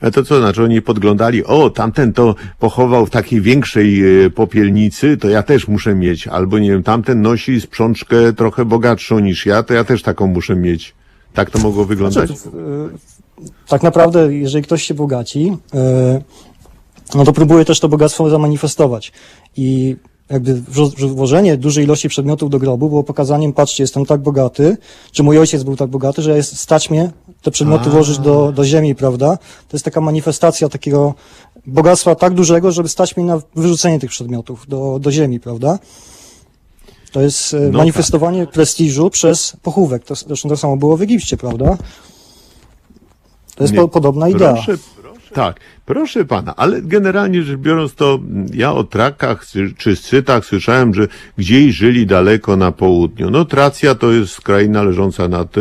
A to co znaczy, oni podglądali, o, tamten to pochował w takiej większej e, popielnicy, to ja też muszę mieć. Albo nie wiem, tamten nosi sprzączkę trochę bogatszą niż ja, to ja też taką muszę mieć. Tak to mogło wyglądać? Znaczy, e, tak naprawdę, jeżeli ktoś się bogaci, e, no to próbuje też to bogactwo zamanifestować. I jakby włożenie dużej ilości przedmiotów do grobu było pokazaniem, patrzcie, jestem tak bogaty, czy mój ojciec był tak bogaty, że jest stać mnie te przedmioty A. włożyć do, do ziemi, prawda? To jest taka manifestacja takiego bogactwa tak dużego, żeby stać mnie na wyrzucenie tych przedmiotów do, do ziemi, prawda? To jest e, No manifestowanie prestiżu przez pochówek. To, zresztą to samo było w Egipcie, prawda? To jest po, podobna idea. Proszę, tak, proszę pana, ale generalnie rzecz biorąc, to ja o trakach czy scytach słyszałem, że gdzieś żyli daleko na południu. No Tracja to jest kraina leżąca nad e,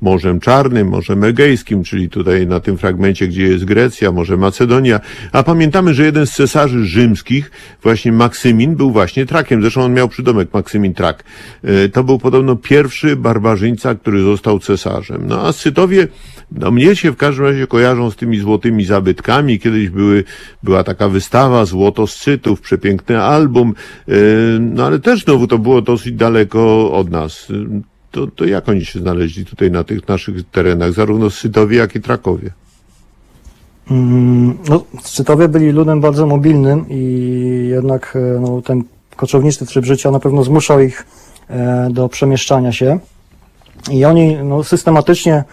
Morzem Czarnym, Morzem Egejskim, czyli tutaj na tym fragmencie, gdzie jest Grecja, może Macedonia. A pamiętamy, że jeden z cesarzy rzymskich, właśnie Maksymin, był właśnie trakiem. Zresztą on miał przydomek Maksymin Trak. E, To był podobno pierwszy barbarzyńca, który został cesarzem. No a Scytowie, no mnie się w każdym razie kojarzą z tymi złotymi zabytkami. Kiedyś były, była taka wystawa Złoto Scytów, przepiękny album, e, no ale też znowu to było dosyć daleko od nas. E, To, to jak oni się znaleźli tutaj na tych naszych terenach, zarówno Scytowie, jak i Trakowie? Mm, No, Scytowie byli ludem bardzo mobilnym i jednak e, no, ten koczowniczy tryb życia na pewno zmuszał ich do przemieszczania się. I oni no, systematycznie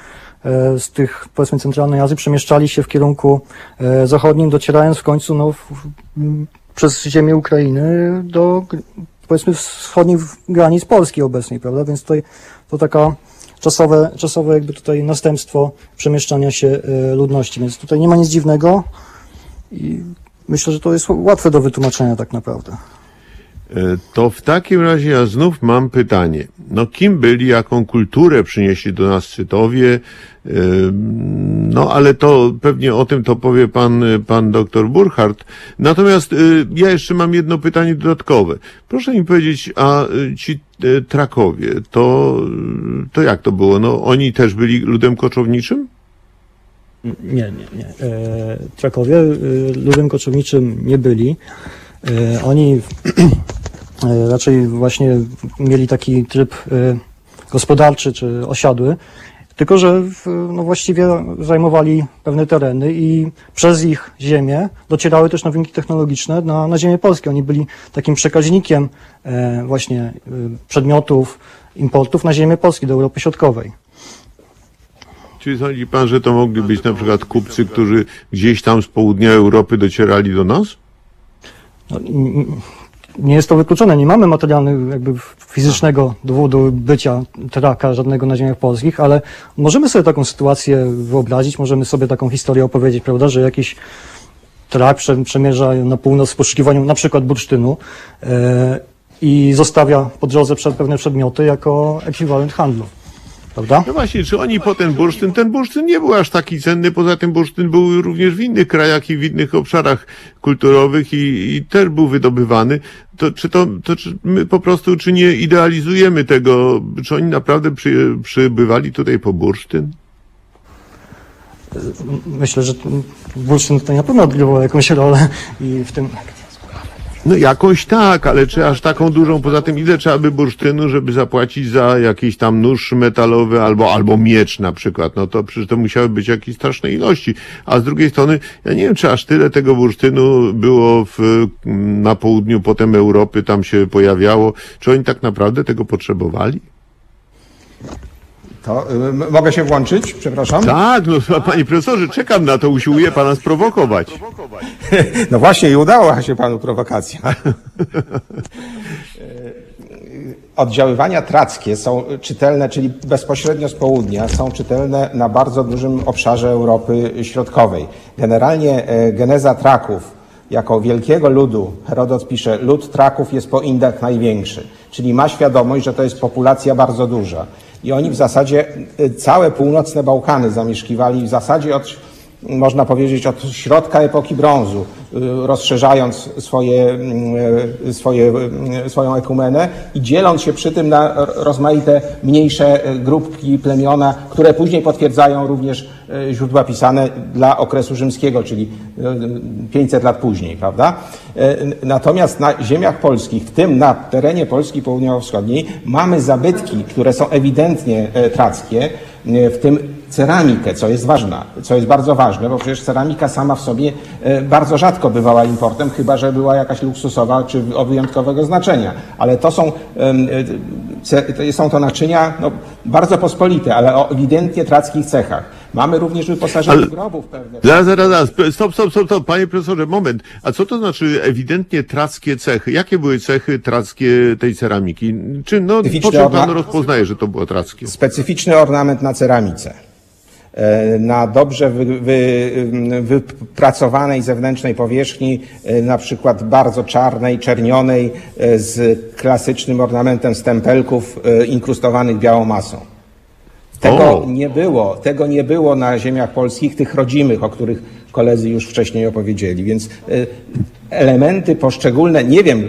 z tych, powiedzmy, centralnej Azji przemieszczali się w kierunku e, zachodnim, docierając w końcu no, w, przez ziemię Ukrainy do, powiedzmy, wschodnich granic Polski obecnej, prawda? Więc tutaj to taka czasowe, czasowe jakby tutaj następstwo przemieszczania się e, ludności. Więc tutaj nie ma nic dziwnego i myślę, że to jest łatwe do wytłumaczenia tak naprawdę. E, To w takim razie ja znów mam pytanie. No kim byli, jaką kulturę przynieśli do nas Scytowie? E, No ale to pewnie o tym to powie pan, pan doktor Burkhardt. Natomiast e, ja jeszcze mam jedno pytanie dodatkowe. Proszę mi powiedzieć, a ci Trakowie, to, to jak to było? No oni też byli ludem koczowniczym? Nie, nie, nie. Trakowie ludem koczowniczym nie byli. Oni raczej właśnie mieli taki tryb e, gospodarczy czy osiadły, tylko że no właściwie zajmowali pewne tereny i przez ich ziemię docierały też nowinki technologiczne na, na ziemię polską. Oni byli takim przekaźnikiem e, właśnie e, przedmiotów, importów na ziemię Polski, do Europy Środkowej. Czy sądzi pan, że to mogli być na przykład kupcy, którzy gdzieś tam z południa Europy docierali do nas? No, nie jest to wykluczone. Nie mamy materialnego, jakby fizycznego dowodu bycia traka żadnego na ziemiach polskich, ale możemy sobie taką sytuację wyobrazić, możemy sobie taką historię opowiedzieć, prawda, że jakiś trak prze, przemierza na północ w poszukiwaniu na przykład bursztynu e, i zostawia po drodze przed pewne przedmioty jako ekwiwalent handlu. Prawda? No właśnie, czy oni po ten bursztyn, ten bursztyn nie był aż taki cenny, poza tym bursztyn był również w innych krajach i w innych obszarach kulturowych i, i też był wydobywany. To czy to, to czy my po prostu, czy nie idealizujemy tego, czy oni naprawdę przy, przybywali tutaj po bursztyn? Myślę, że bursztyn tutaj na pewno odgrywał jakąś rolę i w tym No jakąś tak, ale czy aż taką dużą? Poza tym ile trzeba by bursztynu, żeby zapłacić za jakiś tam nóż metalowy albo, albo miecz na przykład? No to przecież to musiały być jakieś straszne ilości. A z drugiej strony, ja nie wiem, czy aż tyle tego bursztynu było w, na południu potem Europy, tam się pojawiało. Czy oni tak naprawdę tego potrzebowali? To y, mogę się włączyć? Przepraszam. Tak, no panie profesorze, czekam na to, usiłuję pana sprowokować. No właśnie i udała się panu prowokacja. Oddziaływania trackie są czytelne, czyli bezpośrednio z południa, są czytelne na bardzo dużym obszarze Europy Środkowej. Generalnie e, geneza Traków jako wielkiego ludu, Herodot pisze, lud Traków jest po Indach największy, czyli ma świadomość, że to jest populacja bardzo duża. I oni w zasadzie e, całe północne Bałkany zamieszkiwali w zasadzie od można powiedzieć, od środka epoki brązu, y, rozszerzając swoje, mm, swoje, mm, swoją ekumenę i dzieląc się przy tym na rozmaite mniejsze y, grupki, plemiona, które później potwierdzają również y, źródła pisane dla okresu rzymskiego, czyli y, 500 lat później, prawda? Y, Natomiast na ziemiach polskich, w tym na terenie Polski Południowo-Wschodniej, mamy zabytki, które są ewidentnie e, trackie, y, w tym ceramikę, co jest ważne, co jest bardzo ważne, bo przecież ceramika sama w sobie e, bardzo rzadko bywała importem, chyba że była jakaś luksusowa czy o wyjątkowego znaczenia. Ale to są, e, są to naczynia no, bardzo pospolite, ale o ewidentnie trackich cechach. Mamy również wyposażenie Ale- grobów pewne. Zaraz, zaraz, zaraz. Stop, stop, stop, stop. Panie profesorze, moment. A co to znaczy ewidentnie trackie cechy? Jakie były cechy trackie tej ceramiki? Czy no, po czym pan orna- rozpoznaje, że to było trackie? Specyficzny ornament na ceramice. Na dobrze wy, wy, wypracowanej zewnętrznej powierzchni, e, na przykład bardzo czarnej, czernionej, e, z klasycznym ornamentem stempelków e, inkrustowanych białą masą. Tego O. nie było, tego nie było na ziemiach polskich, tych rodzimych, o których koledzy już wcześniej opowiedzieli. Więc elementy poszczególne, nie wiem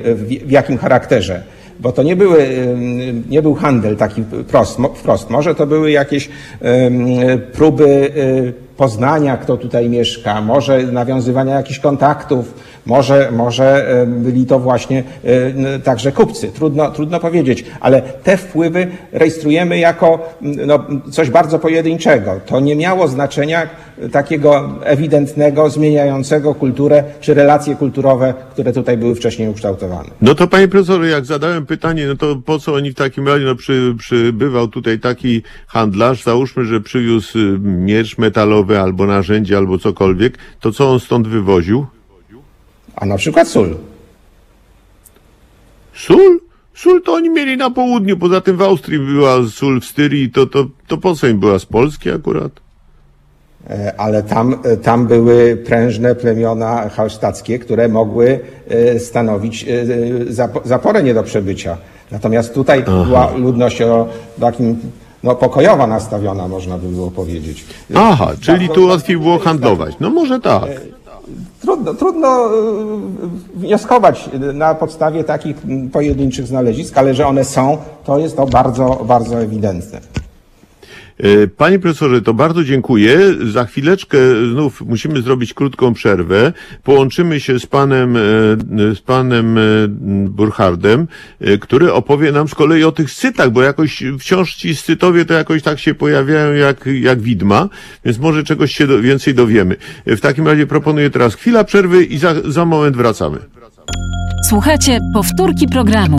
w jakim charakterze, bo to nie, były, nie był handel taki prost, wprost. Może to były jakieś próby e, poznania, kto tutaj mieszka, może nawiązywania jakichś kontaktów, może, może e, byli to właśnie e, także kupcy. Trudno, trudno powiedzieć, ale te wpływy rejestrujemy jako no, coś bardzo pojedynczego. To nie miało znaczenia takiego ewidentnego, zmieniającego kulturę czy relacje kulturowe, które tutaj były wcześniej ukształtowane. No to panie profesorze, jak zadałem pytanie, no to po co oni w takim razie, no przy, przybywał tutaj taki handlarz, załóżmy, że przywiózł miecz metalowy albo narzędzie, albo cokolwiek, to co on stąd wywoził? A na przykład sól. Sól? Sól to oni mieli na południu, poza tym w Austrii była sól w Styrii, to, to, to po co im była z Polski akurat? E, Ale tam, e, tam były prężne plemiona halsztackie, które mogły e, stanowić zapo- zaporę nie do przebycia. Natomiast tutaj była ludność o takim no, pokojowa nastawiona, można by było powiedzieć. Aha, czyli Bardzo- tu łatwiej było handlować. No może tak. Trudno, trudno e, wnioskować na podstawie takich pojedynczych znalezisk, ale że one są, to jest to bardzo, bardzo ewidentne. E, Panie profesorze, to bardzo dziękuję. Za chwileczkę znów musimy zrobić krótką przerwę. Połączymy się z panem, e, z panem e, Burchardem, e, który opowie nam z kolei o tych scytach, bo jakoś wciąż ci scytowie to jakoś tak się pojawiają jak, jak widma, więc może czegoś się do, więcej dowiemy. W takim razie proponuję teraz chwila przerwy i za, za moment wracamy. Słuchajcie powtórki programu.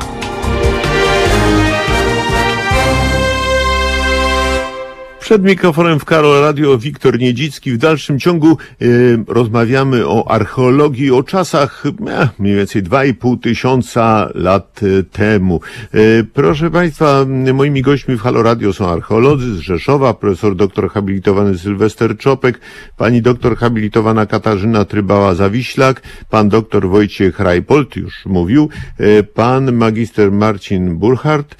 Przed mikrofonem w Karol Radio Wiktor Niedzicki. W dalszym ciągu e, rozmawiamy o archeologii, o czasach e, mniej więcej 2,5 tysiąca lat e, temu. E, proszę Państwa, moimi gośćmi w Halo Radio są archeolodzy z Rzeszowa, profesor doktor habilitowany Sylwester Czopek, pani doktor habilitowana Katarzyna Trybała-Zawiślak, pan doktor Wojciech Rajpolt, już mówił, pan magister Marcin Burchardt,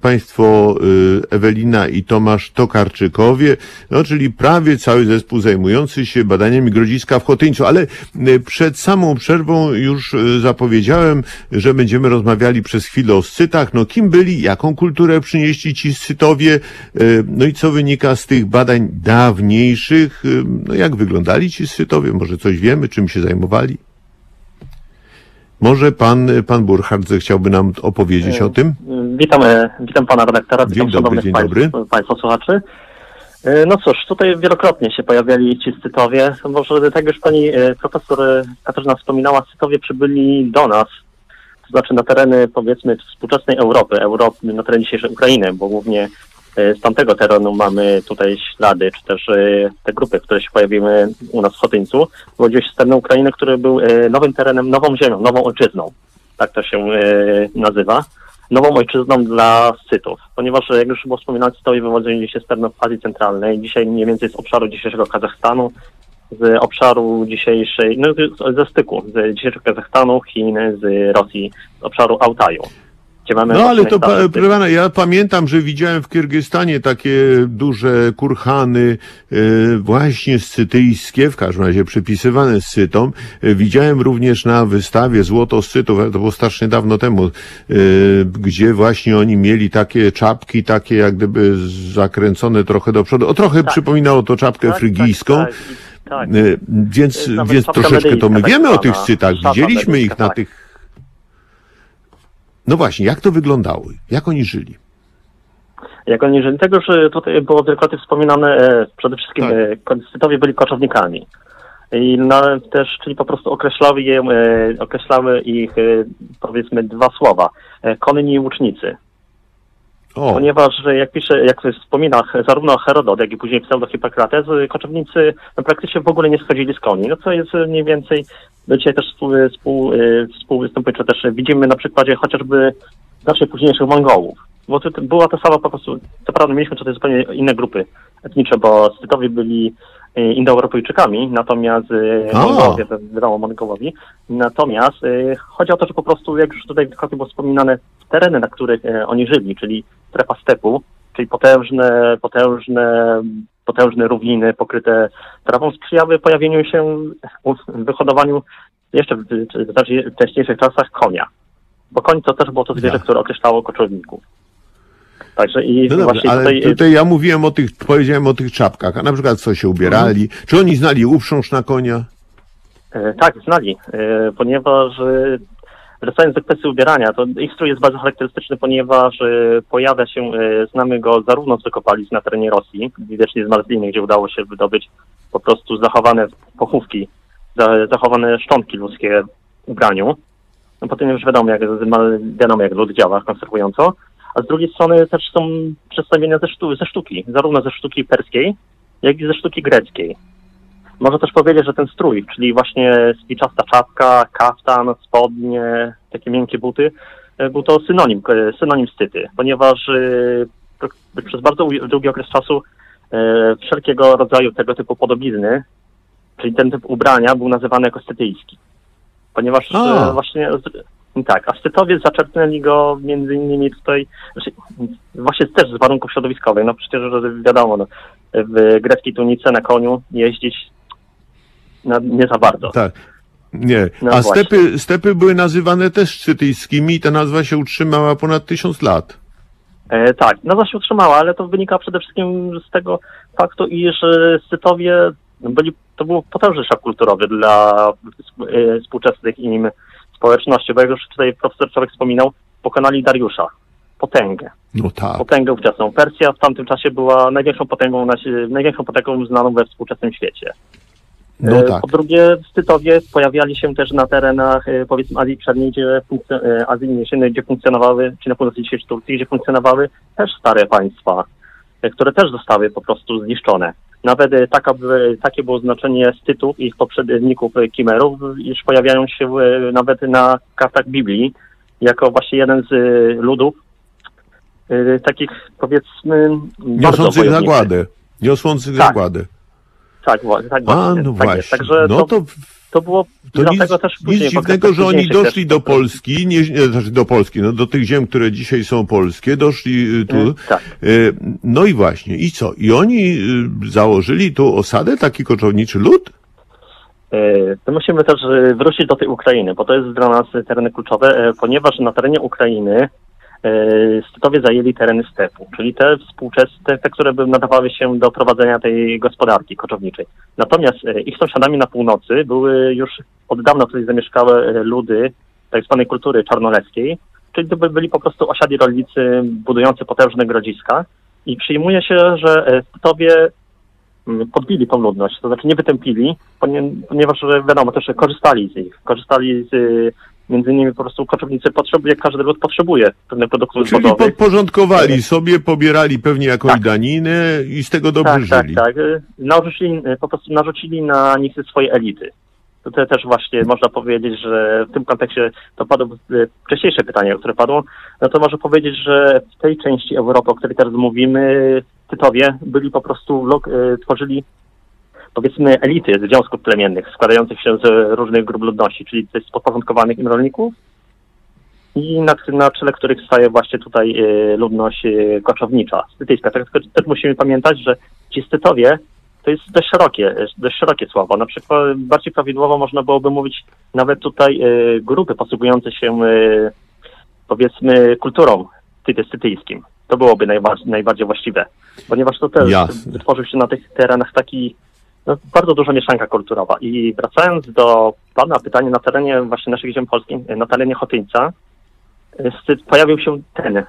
państwo e, Ewelina i Tomasz Tokarczykowie, no czyli prawie cały zespół zajmujący się badaniami grodziska w Chotyńcu, ale e, przed samą przerwą już e, zapowiedziałem, że będziemy rozmawiali przez chwilę o Scytach, no kim byli, jaką kulturę przynieśli ci Scytowie, e, no i co wynika z tych badań dawniejszych, no jak wyglądali ci Scytowie, może coś wiemy, czym się zajmowali? Może pan, pan Burchardt chciałby nam opowiedzieć o tym? Witam, e, witam pana redaktora, Dzień witam dobry, dzień państw, dobry. państwa słuchaczy. E, No cóż, tutaj wielokrotnie się pojawiali ci Scytowie. Może tak już pani e, profesor e, Katarzyna wspominała, Scytowie przybyli do nas, to znaczy na tereny powiedzmy współczesnej Europy, Europy na terenie dzisiejszej Ukrainy, bo głównie e, z tamtego terenu mamy tutaj ślady, czy też e, te grupy, które się pojawiły u nas w Chotyńcu, wychodziły się z terenu Ukrainy, który był e, nowym terenem, nową ziemią, nową ojczyzną. Tak to się nazywa nową ojczyzną dla Scytów, ponieważ jak już było wspominane, Scytowie wywodzili się z terenów Azji Centralnej, dzisiaj mniej więcej z obszaru dzisiejszego Kazachstanu, z obszaru dzisiejszej, no ze styku, z dzisiejszego Kazachstanu, Chin, z Rosji, z obszaru Altaju. Mamy No ale to, pa, proszę pana, ja pamiętam, że widziałem w Kyrgyzstanie takie duże kurhany, e, właśnie scytyjskie, w każdym razie przypisywane Scytom. E, widziałem również na wystawie Złoto Scytów, ale to było strasznie dawno temu, e, gdzie właśnie oni mieli takie czapki, takie jak gdyby zakręcone trochę do przodu. O, trochę Tak. przypominało to czapkę Tak, frygijską. Tak, tak, tak. Więc, więc troszeczkę to my tak wiemy o tych Scytach, widzieliśmy ich na tak. tych... No właśnie, jak to wyglądało? Jak oni żyli? Jak oni żyli, tego, że tutaj było wielokrotnie wspominane, e, przede wszystkim Tak. e, byli koczownikami. I na, też, czyli po prostu określały, je, e, określały ich, powiedzmy, dwa słowa. Konni i łucznicy. O, Ponieważ, że jak pisze, jak wspomina zarówno Herodot, jak i później pseudo Hipokrates, y, koczownicy no, praktycznie w ogóle nie schodzili z koni. No co jest y, mniej więcej, do dzisiaj też współ, współ, współwystępuje, czy też widzimy na przykładzie chociażby znacznie późniejszych Mongołów. Bo to, była to sama po prostu, co prawda mieliśmy tutaj zupełnie inne grupy etnicze, bo Scytowie byli Indoeuropejczykami, natomiast y. Mongołowie, wiadomo Mongołowi, natomiast y, chodzi o to, że po prostu, jak już tutaj wielokrotnie było wspominane, tereny, na których e, oni żyli, czyli strefa stepu, czyli potężne, potężne, potężne równiny pokryte trawą sprzyjały pojawieniu się, wyhodowaniu jeszcze w, wcześniejszych czasach konia. Bo koń to też było to zwierzę, Tak. które określało koczowników. Także i No dobrze, właśnie ale tutaj, tutaj, ja mówiłem o tych, powiedziałem o tych czapkach, a na przykład co się ubierali, czy oni znali uprząż na konia? E, Tak, znali, e, ponieważ e, wracając do kwestii ubierania, to ich strój jest bardzo charakterystyczny, ponieważ e, pojawia się, e, znamy go zarówno z wykopalisk na terenie Rosji, widocznie z Marzliny, gdzie udało się wydobyć po prostu zachowane pochówki, za- zachowane szczątki ludzkie w ubraniu. No potem już wiadomo, jak, wiadomo, jak lud działa konserwująco. A z drugiej strony też są przedstawienia ze, sztu, ze sztuki, zarówno ze sztuki perskiej, jak i ze sztuki greckiej. Można też powiedzieć, że ten strój, czyli właśnie spiczasta czapka, kaftan, spodnie, takie miękkie buty, e, był to synonim, e, synonim styty, ponieważ e, przez bardzo długi okres czasu wszelkiego rodzaju tego typu podobizny, czyli ten typ ubrania był nazywany jako stytyjski. Ponieważ A. właśnie tak, a Scytowie zaczerpnęli go między innymi tutaj, znaczy, właśnie też z warunków środowiskowych. No przecież wiadomo, no, w greckiej tunice na koniu jeździć na, nie za bardzo. Tak. Nie. No A właśnie. stepy, stepy były nazywane też scytyjskimi i ta nazwa się utrzymała ponad tysiąc lat. E, tak, nazwa się utrzymała, ale to wynika przede wszystkim z tego faktu, iż e, Scytowie byli, to był potężny szok kulturowy dla e, współczesnych im społeczności, bo jak już tutaj profesor Człowiek wspominał, pokonali Dariusza, potęgę. No tak. potęgę ówczesną. Persja w tamtym czasie była największą potęgą, największą potęgą znaną we współczesnym świecie. No E, tak. Po drugie, w Tytowie pojawiali się też na terenach, e, powiedzmy, Azji Przedniej, gdzie, e, Azji Mniejszej, gdzie funkcjonowały, czy na północy dzisiejszej Turcji, gdzie funkcjonowały też stare państwa, które też zostały po prostu zniszczone. Nawet e, taka, takie było znaczenie z Tytów i ich poprzedników e, Kimerów, iż pojawiają się e, nawet na kartach Biblii, jako właśnie jeden z ludów, takich powiedzmy Niosących zagładę. Niosących Tak. zagładę. Tak, tak A, właśnie. no tak właśnie. Także no to, to, to było to nic, dlatego też później nic dziwnego, że oni doszli do Polski, nie, znaczy do Polski, no do tych ziem, które dzisiaj są polskie, doszli y, tu. Mm, tak. Y, No i właśnie, i co? I oni y, założyli tu osadę, taki koczowniczy lud? E, To musimy też wrócić do tej Ukrainy, bo to jest dla nas tereny kluczowe, e, ponieważ na terenie Ukrainy e, Scytowie zajęli tereny stepu, czyli te współczesne, te, które by nadawały się do prowadzenia tej gospodarki koczowniczej. Natomiast e, ich sąsiadami na północy były już od dawna tutaj zamieszkałe e, ludy tak zwanej kultury czarnoleckiej, czyli to by byli po prostu osiadli rolnicy budujący potężne grodziska i przyjmuje się, że e, Scytowie mm, podbili tą ludność, to znaczy nie wytępili, ponie- ponieważ wiadomo, też korzystali z nich, korzystali z między innymi po prostu koczownicy potrzebuje, każdy lud potrzebuje pewnych produktów Czyli zbożowych. podporządkowali sobie, pobierali pewnie jakąś Tak. daninę i z tego dobrze tak, tak, żyli. tak. Y, Narzucili, y, po prostu narzucili na nich swoje elity. Tutaj też właśnie można powiedzieć, że w tym kontekście to padło y, wcześniejsze pytanie, które padło, no to może powiedzieć, że w tej części Europy, o której teraz mówimy, Tytowie byli po prostu, lok- y, tworzyli powiedzmy elity związków plemiennych składających się z różnych grup ludności, czyli z podporządkowanych im rolników i na, na czele których staje właśnie tutaj y, ludność y, koczownicza, stytyjska. Tak, też musimy pamiętać, że ci stytowie to jest dość szerokie, dość szerokie słowo. Na przykład bardziej prawidłowo można byłoby mówić nawet tutaj y, grupy posługujące się powiedzmy kulturą tyty- stytyjskim. To byłoby najba- najbardziej właściwe, ponieważ to też Jasne. wytworzył się na tych terenach taki bardzo duża mieszanka kulturowa. I wracając do pana pytania na terenie właśnie naszych ziem polskich, na terenie Chotyńca, y, pojawił się ten, y,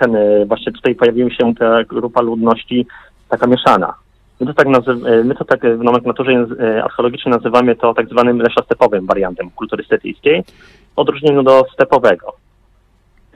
ten y, właśnie tutaj pojawiła się ta grupa ludności taka mieszana. My to tak, nazy- y, my to tak w nomenklaturze archeologicznej nazywamy to tak zwanym leszostepowym wariantem kultury stetyjskiej, w odróżnieniu do stepowego.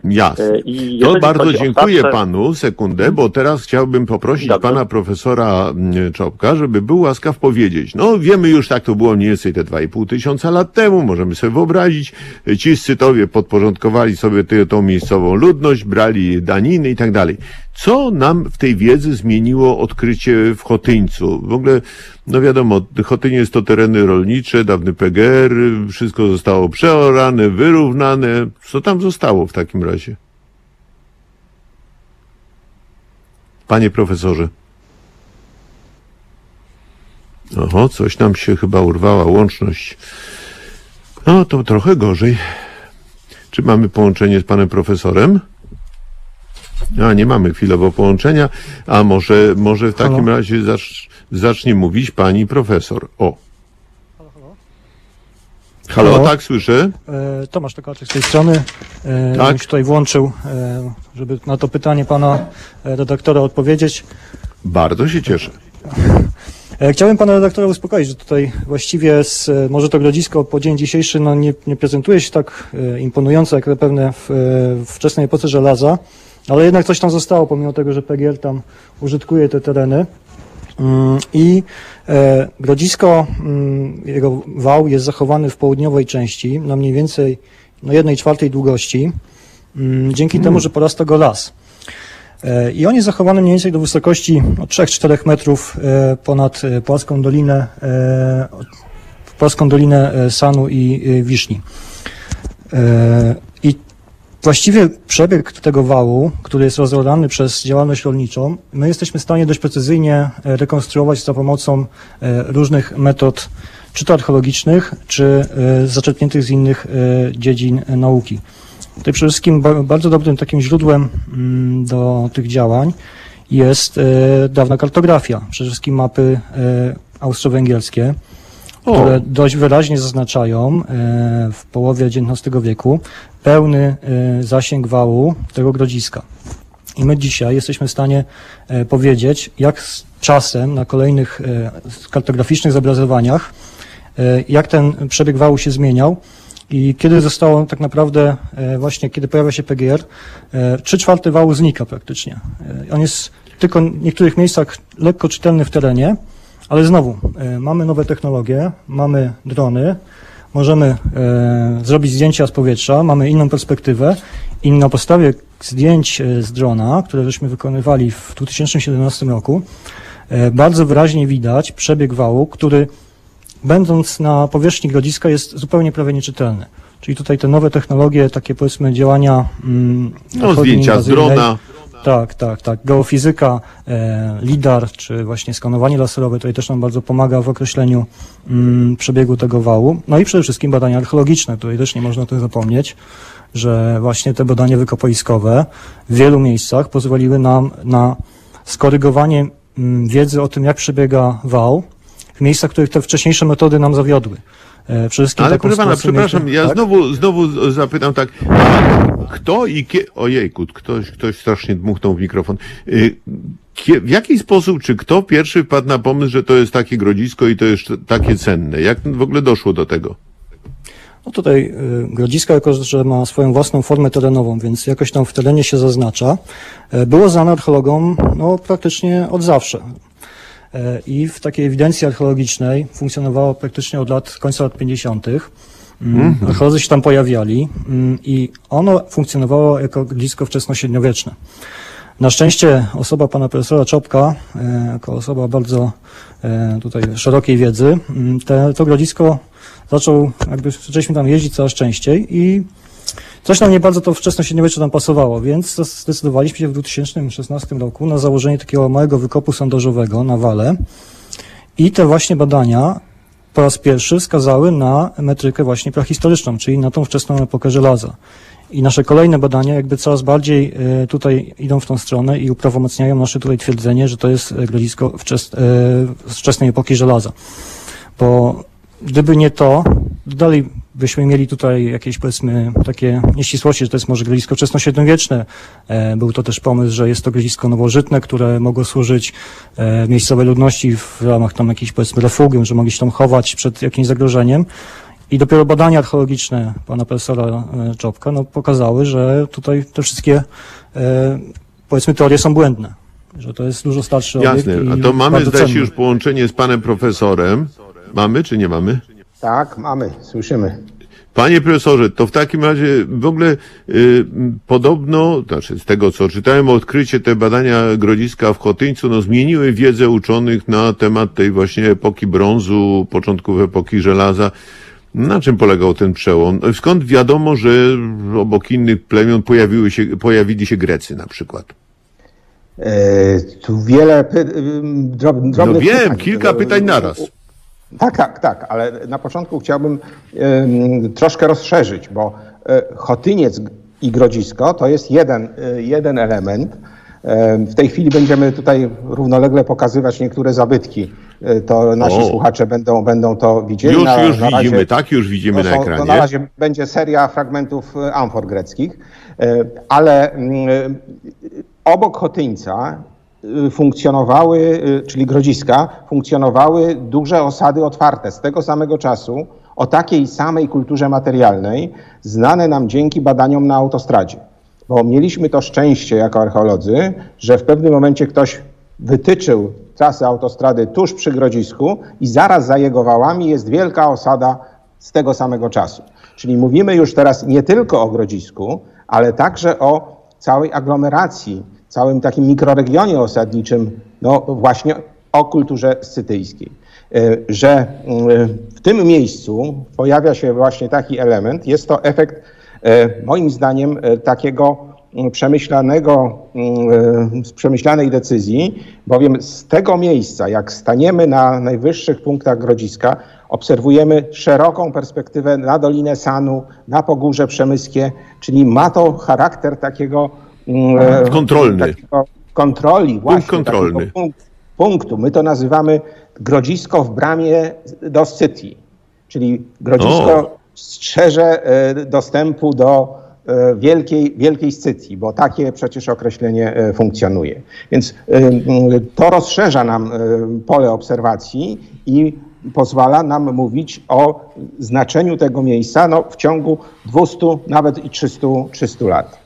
Jasne. I To bardzo dziękuję starsze- panu. Sekundę, bo teraz chciałbym poprosić Dobrze. pana profesora mm, Czopka, żeby był łaskaw powiedzieć. No wiemy już, tak to było mniej więcej te 2,5 tysiąca lat temu, możemy sobie wyobrazić. Ci Scytowie podporządkowali sobie tę, tą miejscową ludność, brali daniny i tak dalej. Co nam w tej wiedzy zmieniło odkrycie w Chotyńcu? W ogóle, no wiadomo, Chotyniec to tereny rolnicze, dawny PGR, wszystko zostało przeorane, wyrównane. Co tam zostało w takim razie? Panie profesorze. Oho, coś nam się chyba urwała łączność. No, to trochę gorzej. Czy mamy połączenie z panem profesorem? A, nie mamy chwilowo połączenia. A może, może w takim Halo? razie zacz, zacznie mówić pani profesor. O. Halo, Halo? tak słyszę? E, Tomasz Tokarczyk z tej strony. E, Tak. się tutaj włączył, e, żeby na to pytanie pana e, redaktora odpowiedzieć. Bardzo się cieszę. E, Chciałem pana redaktora uspokoić, że tutaj właściwie z, e, może to grodzisko po dzień dzisiejszy no, nie, nie prezentuje się tak e, imponująco jak zapewne w e, wczesnej epoce żelaza, ale jednak coś tam zostało, pomimo tego, że PGR tam użytkuje te tereny. Mm, I e, grodzisko, mm, jego wał jest zachowany w południowej części, na mniej więcej no, jednej czwartej długości, mm, dzięki temu, że porasta go las. E, I on jest zachowany mniej więcej do wysokości no, 3-4 metrów e, ponad płaską dolinę, płaską dolinę Sanu i Wiszni. I właściwie przebieg tego wału, który jest rozorany przez działalność rolniczą, my jesteśmy w stanie dość precyzyjnie e, rekonstruować za pomocą e, różnych metod, czy to archeologicznych, czy e, zaczerpniętych z innych dziedzin nauki. Tutaj przede wszystkim ba- bardzo dobrym takim źródłem mm, do tych działań jest dawna kartografia, przede wszystkim mapy austro-węgierskie, O. które dość wyraźnie zaznaczają e, w połowie XIX wieku pełny e, zasięg wału tego grodziska. I my dzisiaj jesteśmy w stanie e, powiedzieć, jak z czasem na kolejnych kartograficznych zobrazowaniach, jak ten przebieg wału się zmieniał i kiedy zostało tak naprawdę, właśnie kiedy pojawia się PGR, trzy czwarte wału znika praktycznie. On jest tylko w niektórych miejscach lekko czytelny w terenie, ale znowu, e, mamy nowe technologie, mamy drony, możemy e, zrobić zdjęcia z powietrza, mamy inną perspektywę i na podstawie zdjęć e, z drona, które żeśmy wykonywali w 2017 roku, bardzo wyraźnie widać przebieg wału, który będąc na powierzchni grodziska jest zupełnie prawie nieczytelny. Czyli tutaj te nowe technologie, takie powiedzmy działania mm, No, zdjęcia z drona. Tak, tak, tak. Geofizyka, e, LIDAR, czy właśnie skanowanie laserowe tutaj też nam bardzo pomaga w określeniu mm, przebiegu tego wału. No i przede wszystkim badania archeologiczne, tutaj też nie można o tym zapomnieć, że właśnie te badania wykopoiskowe w wielu miejscach pozwoliły nam na skorygowanie mm, wiedzy o tym, jak przebiega wał w miejscach, w których te wcześniejsze metody nam zawiodły. E, wszystkim Ale proszę pana, przepraszam, ja tak? znowu, znowu zapytam tak, kto i kie... Ojejku, ktoś, ktoś strasznie dmuchnął w mikrofon. Y, Kie... W jaki sposób, czy kto pierwszy wpadł na pomysł, że to jest takie grodzisko i to jest takie cenne? Jak w ogóle doszło do tego? No tutaj y, Grodzisko, jako że ma swoją własną formę terenową, więc jakoś tam w terenie się zaznacza, e, było znane archeologom no, praktycznie od zawsze. E, I w takiej ewidencji archeologicznej funkcjonowało praktycznie od lat końca lat 50. Mm, Archeolodzy się tam pojawiali mm, i ono funkcjonowało jako grodzisko wczesnośredniowieczne. Na szczęście osoba pana profesora Czopka, e, jako osoba bardzo e, tutaj szerokiej wiedzy, mm, te, to grodzisko zaczął, jakby zaczęliśmy tam jeździć coraz częściej i coś nam nie bardzo to wczesnośredniowiecze tam pasowało, więc zdecydowaliśmy się w 2016 roku na założenie takiego małego wykopu sondażowego na Wale i te właśnie badania po raz pierwszy wskazały na metrykę właśnie prahistoryczną, czyli na tą wczesną epokę żelaza. I nasze kolejne badania jakby coraz bardziej e, tutaj idą w tą stronę i uprawomocniają nasze tutaj twierdzenie, że to jest e, grodzisko wczes, e, wczesnej epoki żelaza. Bo gdyby nie to, dalej byśmy mieli tutaj jakieś powiedzmy takie nieścisłości, że to jest może grodzisko wczesnośredniowieczne. E, Był to też pomysł, że jest to grodzisko nowożytne, które mogło służyć e, miejscowej ludności w ramach tam jakichś powiedzmy refugium, że mogli się tam chować przed jakimś zagrożeniem. I dopiero badania archeologiczne pana profesora e, Czopka no, pokazały, że tutaj te wszystkie powiedzmy teorie są błędne. Że to jest dużo starszy Jasne, obiekt a to mamy, zdaje się, już połączenie z panem profesorem. Mamy, czy nie mamy? Tak, mamy, słyszymy. Panie profesorze, to w takim razie w ogóle y, podobno, znaczy z tego co czytałem, odkrycie te badania Grodziska w Chotyńcu no, zmieniły wiedzę uczonych na temat tej właśnie epoki brązu, początków epoki żelaza. Na czym polegał ten przełom? Skąd wiadomo, że obok innych plemion pojawiły się, pojawili się Grecy na przykład? E, tu wiele py, ym, drob, No drobnych wiem, pytań. kilka pytań naraz. Tak, tak, tak, ale na początku chciałbym em, troszkę rozszerzyć, bo e, Chotyniec i Grodzisko to jest jeden, e, jeden element. Em, W tej chwili będziemy tutaj równolegle pokazywać niektóre zabytki. E, To nasi O. słuchacze będą, będą to widzieli. Już, Na- już na razie- widzimy, tak? Już widzimy to na są- To na ekranie. razie będzie seria fragmentów amfor greckich, ale mm, obok Chotyńca funkcjonowały, e, czyli Grodziska, funkcjonowały duże osady otwarte z tego samego czasu, o takiej samej kulturze materialnej, znane nam dzięki badaniom na autostradzie. Bo mieliśmy to szczęście jako archeolodzy, że w pewnym momencie ktoś wytyczył trasę autostrady tuż przy Grodzisku i zaraz za jego wałami jest wielka osada z tego samego czasu. Czyli mówimy już teraz nie tylko o Grodzisku, ale także o całej aglomeracji, całym takim mikroregionie osadniczym, no właśnie o kulturze scytyjskiej. E, Że e, w tym miejscu pojawia się właśnie taki element, jest to efekt e, moim zdaniem takiego przemyślanego, przemyślanej decyzji, bowiem z tego miejsca, jak staniemy na najwyższych punktach Grodziska, obserwujemy szeroką perspektywę na Dolinę Sanu, na Pogórze Przemyskie, czyli ma to charakter takiego Kontrolny. takiego kontroli, właśnie, kontrolny. takiego punkt, punktu. My to nazywamy Grodzisko w bramie do City, czyli Grodzisko O. strzeże e, dostępu do e, wielkiej, wielkiej Scytii, bo takie przecież określenie e, funkcjonuje. Więc e, to rozszerza nam e, pole obserwacji i pozwala nam mówić o znaczeniu tego miejsca no, w ciągu 200, nawet i 300, 300 lat.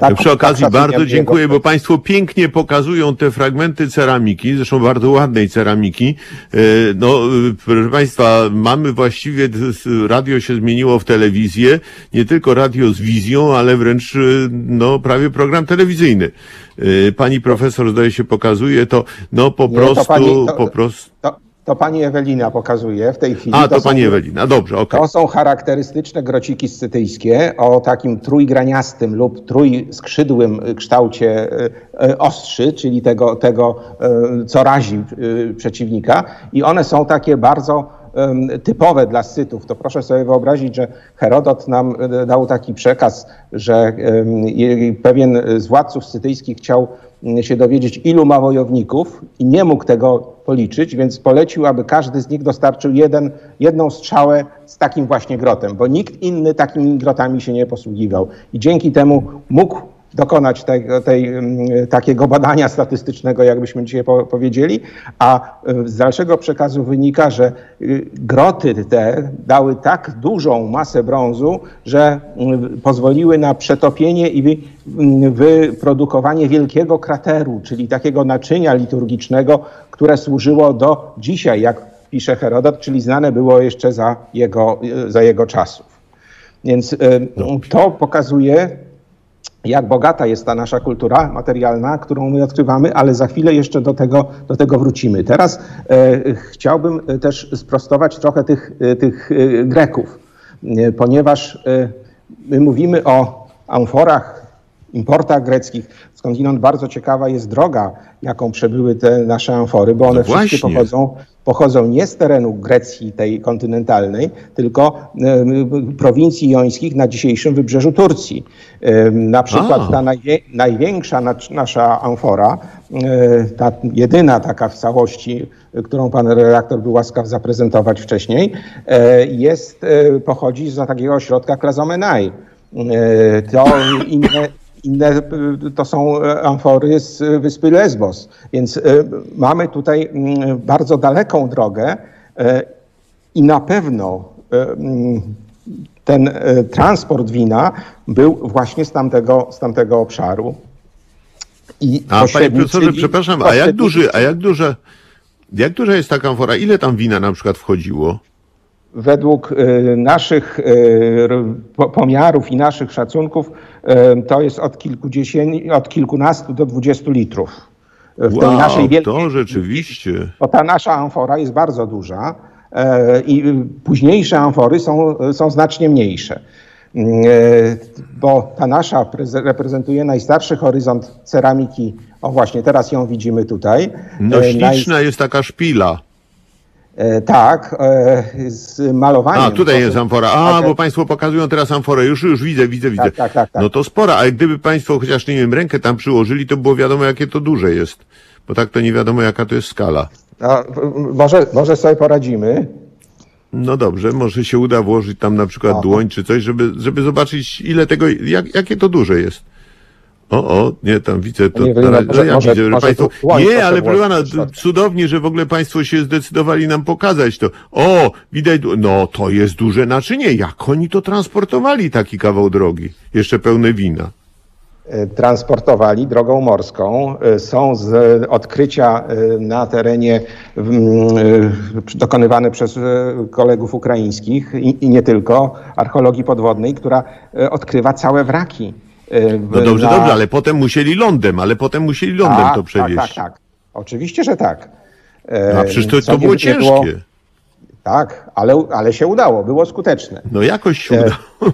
Tak- Przy tak okazji szacuję bardzo jego- dziękuję, bo Państwo pięknie pokazują te fragmenty ceramiki, zresztą bardzo ładnej ceramiki. E, No, e, proszę Państwa, mamy właściwie, radio się zmieniło w telewizję, nie tylko radio z wizją, ale wręcz, e, no, prawie program telewizyjny. Pani profesor, zdaje się, pokazuje to, no, po Nie, to prostu, pani- to- po prostu. To, to pani Ewelina pokazuje w tej chwili. A, to są- Pani Ewelina, dobrze, okej. To są charakterystyczne grociki scytyjskie o takim trójgraniastym lub trójskrzydłym kształcie e, e, ostrzy, czyli tego, tego e, co razi przeciwnika. I one są takie bardzo typowe dla Scytów. To proszę sobie wyobrazić, że Herodot nam dał taki przekaz, że pewien z władców scytyjskich chciał się dowiedzieć, ilu ma wojowników i nie mógł tego policzyć, więc polecił, aby każdy z nich dostarczył jeden, jedną strzałę z takim właśnie grotem, bo nikt inny takimi grotami się nie posługiwał. I dzięki temu mógł dokonać tego, tej, mm, takiego badania statystycznego, jakbyśmy dzisiaj po, powiedzieli, a y, z dalszego przekazu wynika, że y, groty te dały tak dużą masę brązu, że y, pozwoliły na przetopienie i y, wyprodukowanie wielkiego krateru, czyli takiego naczynia liturgicznego, które służyło do dzisiaj, jak pisze Herodot, czyli znane było jeszcze za jego, y, za jego czasów. Więc y, to pokazuje, jak bogata jest ta nasza kultura materialna, którą my odkrywamy, ale za chwilę jeszcze do tego, do tego wrócimy. Teraz e, chciałbym e, też sprostować trochę tych, e, tych e, Greków, ponieważ e, my mówimy o amforach, importach greckich. Skądinąd bardzo ciekawa jest droga, jaką przebyły te nasze amfory, bo one No wszystkie pochodzą, pochodzą nie z terenu Grecji tej kontynentalnej, tylko e, prowincji jońskich na dzisiejszym wybrzeżu Turcji. E, Na przykład A. ta najwie, największa nacz- nasza amfora, e, ta jedyna taka w całości, którą pan redaktor był łaskaw zaprezentować wcześniej, e, jest, e, pochodzi z takiego ośrodka Klazomenai. To inne, inne e, to są e, amfory z wyspy Lesbos. Więc e, mamy tutaj mm, bardzo daleką drogę e, i na pewno e, mm, ten transport wina był właśnie z tamtego, z tamtego obszaru. I A panie profesorze, przepraszam, a jak duży, a jak duża, jak duża jest ta kamfora? Ile tam wina na przykład wchodziło? Według e, naszych e, pomiarów i naszych szacunków e, to jest od, kilkudziesięciu, od kilkunastu do dwudziestu litrów. W tej Wow, naszej wielkiej, to rzeczywiście. bo ta nasza amfora jest bardzo duża i późniejsze amfory są, są znacznie mniejsze. Mm, Bo ta nasza preze- reprezentuje najstarszy horyzont ceramiki. O właśnie, teraz ją widzimy tutaj. No E, naj- śliczna jest taka szpila. E, Tak, e, z malowaniem. A, tutaj jest amfora. A, tak, bo Państwo pokazują teraz amforę. Już, już widzę, widzę, widzę. tak, tak, tak. No to spora, ale gdyby Państwo chociaż, nie wiem, rękę tam przyłożyli, to było wiadomo, jakie to duże jest. Bo tak to nie wiadomo, jaka to jest skala. W- może, może sobie poradzimy. No dobrze, może się uda włożyć tam na przykład Aha. dłoń czy coś, żeby, żeby zobaczyć, ile tego, jak, jakie to duże jest. O, o, nie, tam widzę to. Nie, na razie, może- ja może- widzę, może państwo, nie, ale proszę pana, cudownie, że w ogóle państwo się zdecydowali nam pokazać to. O, widać, no to jest duże naczynie. Jak oni to transportowali, taki kawał drogi? Jeszcze pełne wina. E, transportowali drogą morską. E, Są z odkrycia e, na terenie dokonywane przez kolegów ukraińskich i, nie tylko, archeologii podwodnej, która odkrywa całe wraki. E, No dobrze, na- dobrze, ale potem musieli lądem, ale potem musieli lądem Tak, to przewieźć. Tak, tak, tak. Oczywiście, że tak. E, A przecież to, co to było ciężkie. tak, ale, ale się udało, było skuteczne. No jakoś się E, udało.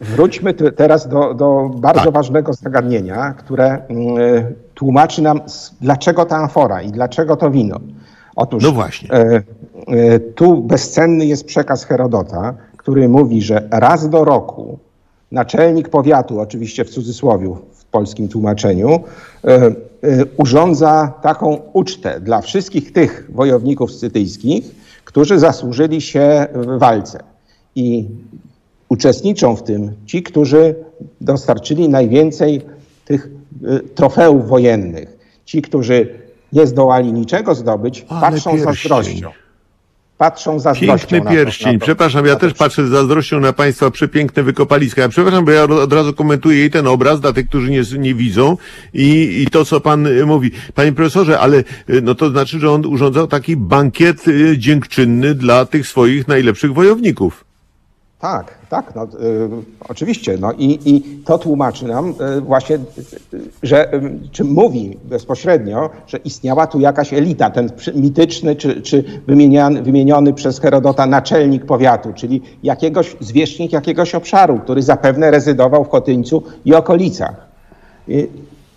Wróćmy teraz do, do bardzo Tak. ważnego zagadnienia, które mm, tłumaczy nam, dlaczego ta amfora i dlaczego to wino. Otóż No właśnie. e, e, tu bezcenny jest przekaz Herodota, który mówi, że raz do roku naczelnik powiatu, oczywiście w cudzysłowie w polskim tłumaczeniu, e, e, urządza taką ucztę dla wszystkich tych wojowników scytyjskich, którzy zasłużyli się w walce. I uczestniczą w tym ci, którzy dostarczyli najwięcej tych y, trofeów wojennych. Ci, którzy nie zdołali niczego zdobyć, Ale patrzą pierścień. zazdrością. Patrzą zazdrością. Piękny pierścień. Przepraszam, ja też patrzę z zazdrością na Państwa przepiękne wykopaliska. Ja przepraszam, bo ja od razu komentuję jej ten obraz dla tych, którzy nie, nie widzą i, i to, co Pan y, mówi. Panie profesorze, ale y, no to znaczy, że on urządzał taki bankiet y, dziękczynny dla tych swoich najlepszych wojowników. Tak, tak, no, y, oczywiście. No i, i to tłumaczy nam y, właśnie, y, że y, czy mówi bezpośrednio, że istniała tu jakaś elita, ten mityczny czy, czy wymieniany, wymieniony przez Herodota naczelnik powiatu, czyli jakiegoś zwierzchnik jakiegoś obszaru, który zapewne rezydował w Chotyńcu i okolicach. I-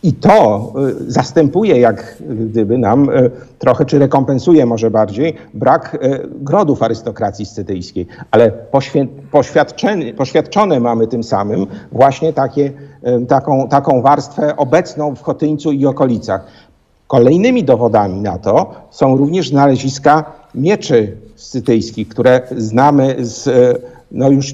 I to y, zastępuje, jak gdyby nam y, trochę, czy rekompensuje może bardziej, brak y, grodów arystokracji scytyjskiej. Ale poświadczone mamy tym samym właśnie takie, taką, taką warstwę obecną w Chotyńcu i okolicach. Kolejnymi dowodami na to są również znaleziska mieczy scytyjskich, które znamy z, no już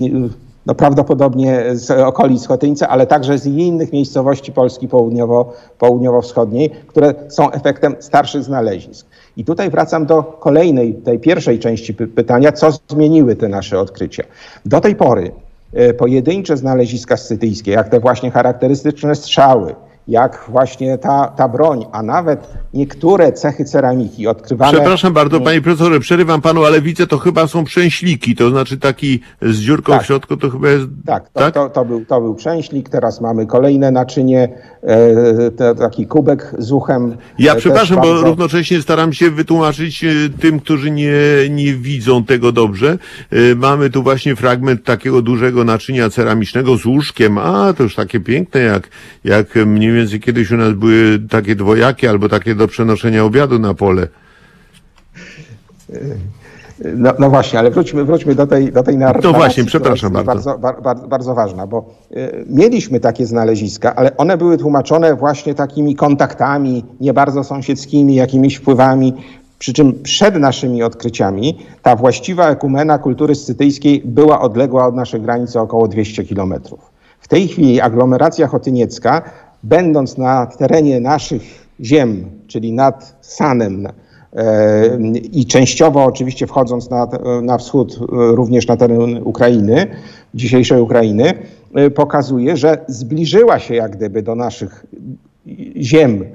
no prawdopodobnie z okolic Chotyńca, ale także z innych miejscowości Polski południowo, południowo-wschodniej, które są efektem starszych znalezisk. I tutaj wracam do kolejnej, tej pierwszej części py- pytania, co zmieniły te nasze odkrycia. Do tej pory e, pojedyncze znaleziska scytyjskie, jak te właśnie charakterystyczne strzały, jak właśnie ta, ta broń, a nawet niektóre cechy ceramiki odkrywane... Przepraszam bardzo, panie profesorze, przerywam panu, ale widzę, to chyba są przęśliki, to znaczy taki z dziurką Tak. w środku, to chyba jest... Tak, to, To, to, był, to był przęślik, teraz mamy kolejne naczynie, e, te, taki kubek z uchem. Ja e, też przepraszam, bo bardzo- równocześnie staram się wytłumaczyć e, tym, którzy nie, nie widzą tego dobrze. E, Mamy tu właśnie fragment takiego dużego naczynia ceramicznego z łóżkiem. A, to już takie piękne, jak, jak mniej więcej kiedyś u nas były takie dwojakie albo takie do przenoszenia obiadu na pole. No, no właśnie, ale wróćmy, wróćmy do tej, do tej narracji. No właśnie, przepraszam bardzo. Bardzo, bar, bar, bardzo ważna, bo e, mieliśmy takie znaleziska, ale one były tłumaczone właśnie takimi kontaktami, nie bardzo sąsiedzkimi, jakimiś wpływami. Przy czym przed naszymi odkryciami ta właściwa ekumena kultury scytyjskiej była odległa od naszych granic o około 200 kilometrów. W tej chwili aglomeracja chotyniecka, będąc na terenie naszych ziem, czyli nad Sanem, E, i częściowo oczywiście wchodząc na, na wschód, e, również na teren Ukrainy, dzisiejszej Ukrainy, e, pokazuje, że zbliżyła się jak gdyby do naszych ziem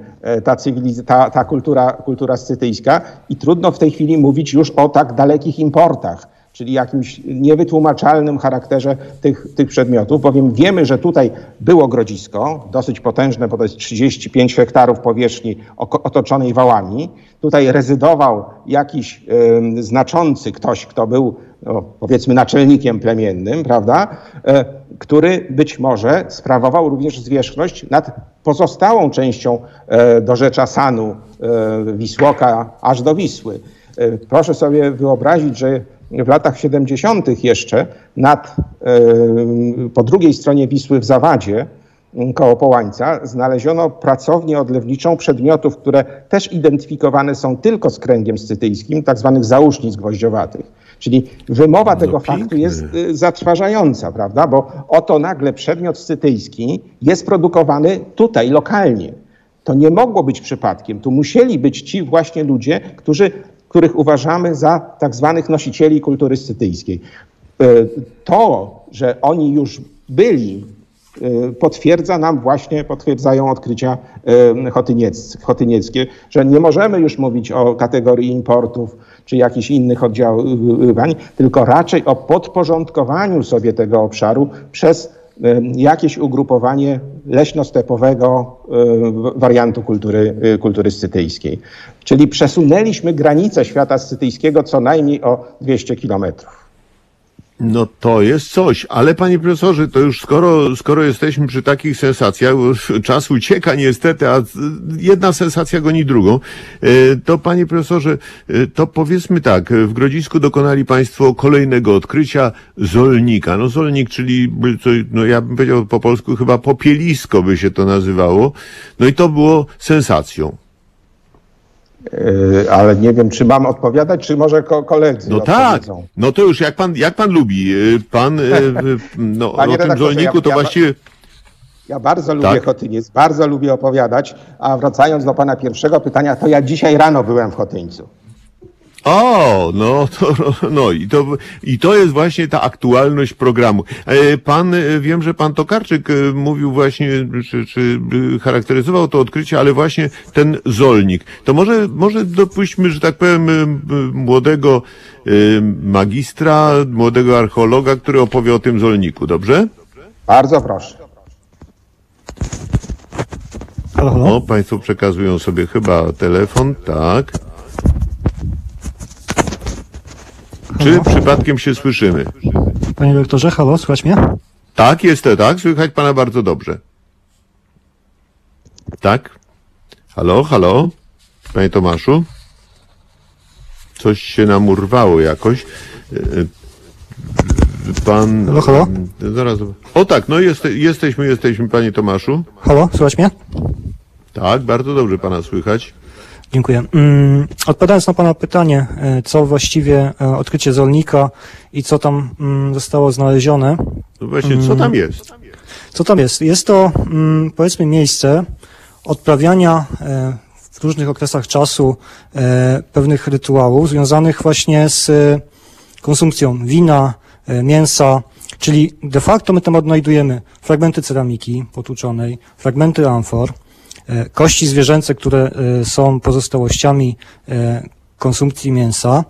ta, cywiliz- ta, ta kultura, kultura scytyjska i trudno w tej chwili mówić już o tak dalekich importach, czyli jakimś niewytłumaczalnym charakterze tych, tych przedmiotów, bowiem wiemy, że tutaj było grodzisko, dosyć potężne, bo to jest 35 hektarów powierzchni otoczonej wałami. Tutaj rezydował jakiś em, znaczący ktoś, kto był no, powiedzmy naczelnikiem plemiennym, prawda, e, który być może sprawował również zwierzchność nad pozostałą częścią e, dorzecza Sanu, e, Wisłoka, aż do Wisły. Proszę sobie wyobrazić, że w latach 70. jeszcze nad, po drugiej stronie Wisły w Zawadzie, koło Połańca, znaleziono pracownię odlewniczą przedmiotów, które też identyfikowane są tylko z kręgiem scytyjskim, tak zwanych załóżnic gwoździowatych. Czyli wymowa tego faktu piękne. jest y, zatrważająca, prawda? Bo oto nagle przedmiot scytyjski jest produkowany tutaj, lokalnie. To nie mogło być przypadkiem. Tu musieli być ci właśnie ludzie, którzy, których uważamy za tak zwanych nosicieli kultury scytyjskiej. Y, To, że oni już byli, y, potwierdza nam właśnie, potwierdzają odkrycia chotyniec, chotynieckie, że nie możemy już mówić o kategorii importów czy jakichś innych oddziaływań, tylko raczej o podporządkowaniu sobie tego obszaru przez jakieś ugrupowanie leśno-stepowego y, wariantu kultury, y, kultury scytyjskiej. Czyli przesunęliśmy granicę świata scytyjskiego co najmniej o 200 kilometrów. No to jest coś, ale panie profesorze, to już skoro, skoro jesteśmy przy takich sensacjach, czas ucieka niestety, a jedna sensacja goni drugą, e, to panie profesorze, e, to powiedzmy tak, w Grodzisku dokonali państwo kolejnego odkrycia Zolnika. No Zolnik, czyli, no ja bym powiedział po polsku chyba popielisko by się to nazywało, no i to było sensacją. E, Ale nie wiem, czy mam odpowiadać, czy może ko- koledzy No tak, no to już jak pan, jak pan lubi. Y, Pan, y, y, no Panie o tym zolniku ja- to ja- właściwie... Ja bardzo lubię Tak? Chotyniec, bardzo lubię opowiadać, a wracając do pana pierwszego pytania, to ja dzisiaj rano byłem w Chotyńcu. O, no to, no i to, i to jest właśnie ta aktualność programu. E, Pan, e, wiem, że pan Tokarczyk e, mówił właśnie, czy, czy charakteryzował to odkrycie, ale właśnie ten zolnik. To może, może dopuśćmy, że tak powiem, młodego magistra, młodego archeologa, który opowie o tym zolniku, dobrze? Bardzo proszę. Halo, halo? O, państwo przekazują sobie chyba telefon, tak. Czy przypadkiem się słyszymy? Panie doktorze, halo, słychać mnie? Tak, jest to tak. Słychać pana bardzo dobrze. Tak? Halo, halo? Panie Tomaszu? Coś się nam urwało jakoś. Pan... Halo, halo? Zaraz. O tak, no jeste, jesteśmy, jesteśmy, panie Tomaszu. Halo, słychać mnie? Tak, bardzo dobrze pana słychać. Dziękuję. Mm, Odpowiadając na Pana pytanie, e, co właściwie e, odkrycie Zolnika i co tam mm, zostało znalezione, No właśnie, co tam jest? co tam jest? Jest to, mm, powiedzmy, miejsce odprawiania e, w różnych okresach czasu pewnych rytuałów związanych właśnie z konsumpcją wina, mięsa, czyli de facto my tam odnajdujemy fragmenty ceramiki potłuczonej, fragmenty amfor, kości zwierzęce, które e, są pozostałościami e, konsumpcji mięsa,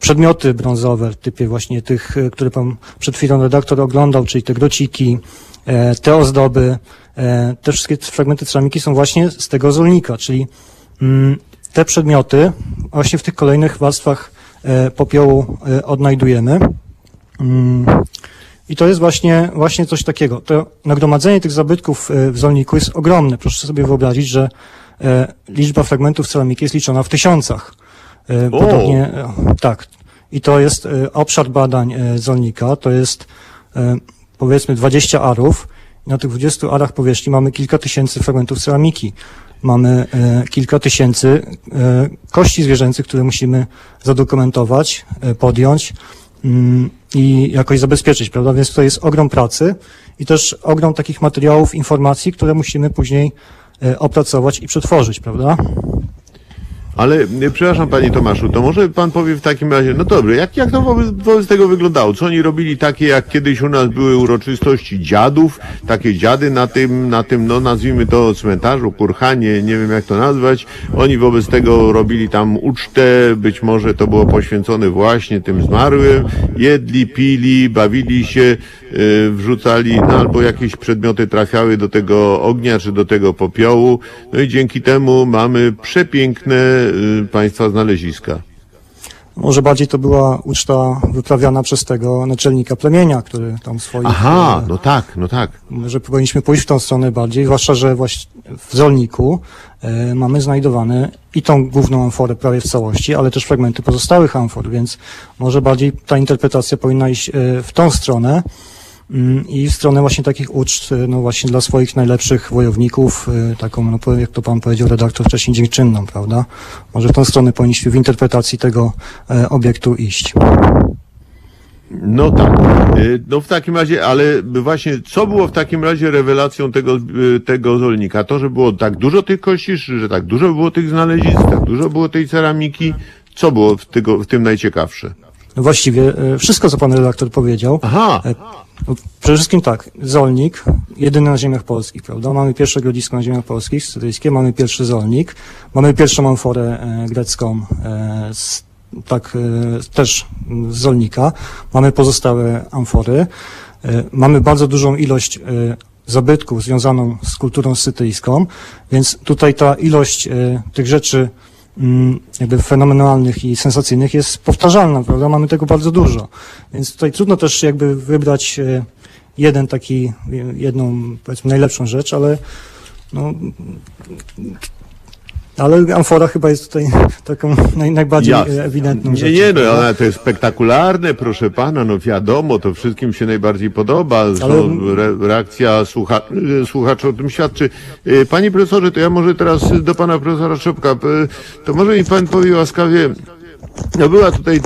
przedmioty brązowe typie właśnie tych, e, które pan przed chwilą redaktor oglądał, czyli te grociki, e, te ozdoby, e, te wszystkie fragmenty ceramiki są właśnie z tego zolnika, czyli mm, te przedmioty właśnie w tych kolejnych warstwach e, popiołu e, odnajdujemy. I to jest właśnie, właśnie coś takiego. To nagromadzenie tych zabytków e, w zolniku jest ogromne. Proszę sobie wyobrazić, że e, liczba fragmentów ceramiki jest liczona w tysiącach. E, O! Podobnie, e, tak. I to jest obszar badań zolnika, to jest powiedzmy 20 arów. Na tych 20 arach powierzchni mamy kilka tysięcy fragmentów ceramiki. Mamy kilka tysięcy kości zwierzęcych, które musimy zadokumentować, podjąć i jakoś zabezpieczyć, prawda? Więc to jest ogrom pracy i też ogrom takich materiałów, informacji, które musimy później e, opracować i przetworzyć, prawda? Ale e, przepraszam panie Tomaszu, to może pan powie w takim razie, no dobrze, jak, jak to wobec, wobec tego wyglądało? Co oni robili takie, jak kiedyś u nas były uroczystości dziadów, takie dziady na tym, na tym, no nazwijmy to cmentarzu, kurhanie, nie wiem jak to nazwać. Oni wobec tego robili tam ucztę, być może to było poświęcone właśnie tym zmarłym, jedli, pili, bawili się, e, wrzucali, no albo jakieś przedmioty trafiały do tego ognia, czy do tego popiołu, no i dzięki temu mamy przepiękne państwa znaleziska. Może bardziej to była uczta wyprawiana przez tego naczelnika plemienia, który tam swoich... Aha, e, no tak, no tak. Może powinniśmy pójść w tą stronę bardziej, zwłaszcza, że właśnie w Zolniku e, mamy znajdowane i tą główną amforę prawie w całości, ale też fragmenty pozostałych amfor, więc może bardziej ta interpretacja powinna iść e, w tą stronę i w stronę właśnie takich uczt, e, no właśnie dla swoich najlepszych wojowników, e, taką, no jak to pan powiedział redaktor wcześniej, dziękczynną, prawda? Może w tą stronę powinniśmy w interpretacji tego e, obiektu iść. No tak. Y, No w takim razie, ale właśnie, co było w takim razie rewelacją tego, y, tego zolnika? To, że było tak dużo tych kości, że tak dużo było tych znalezisk, tak dużo było tej ceramiki. Co było w, tego, w tym najciekawsze? No właściwie e, wszystko, co pan redaktor powiedział. Aha, E, no, Przede wszystkim tak, Zolnik, jedyny na ziemiach polskich, prawda? Mamy pierwsze grodzisko na ziemiach polskich, syryjskie, mamy pierwszy Zolnik, mamy pierwszą amforę e, grecką, e, z, tak, e, też z Zolnika, mamy pozostałe amfory, e, mamy bardzo dużą ilość e, zabytków związaną z kulturą scytyjską, więc tutaj ta ilość e, tych rzeczy jakby fenomenalnych i sensacyjnych jest powtarzalna, prawda? Mamy tego bardzo dużo. Więc tutaj trudno też jakby wybrać e, jeden taki, e, jedną powiedzmy najlepszą rzecz, ale no, Ale amfora chyba jest tutaj taką naj, najbardziej Jasne. e, ewidentną Nie, rzeczą. nie, no ale to jest spektakularne, proszę pana, no wiadomo, to wszystkim się najbardziej podoba. Ale- re, reakcja słucha, e, słuchaczy o tym świadczy. E, Panie profesorze, to ja może teraz do pana profesora Szopka, to może mi pan powie łaskawie, no była tutaj,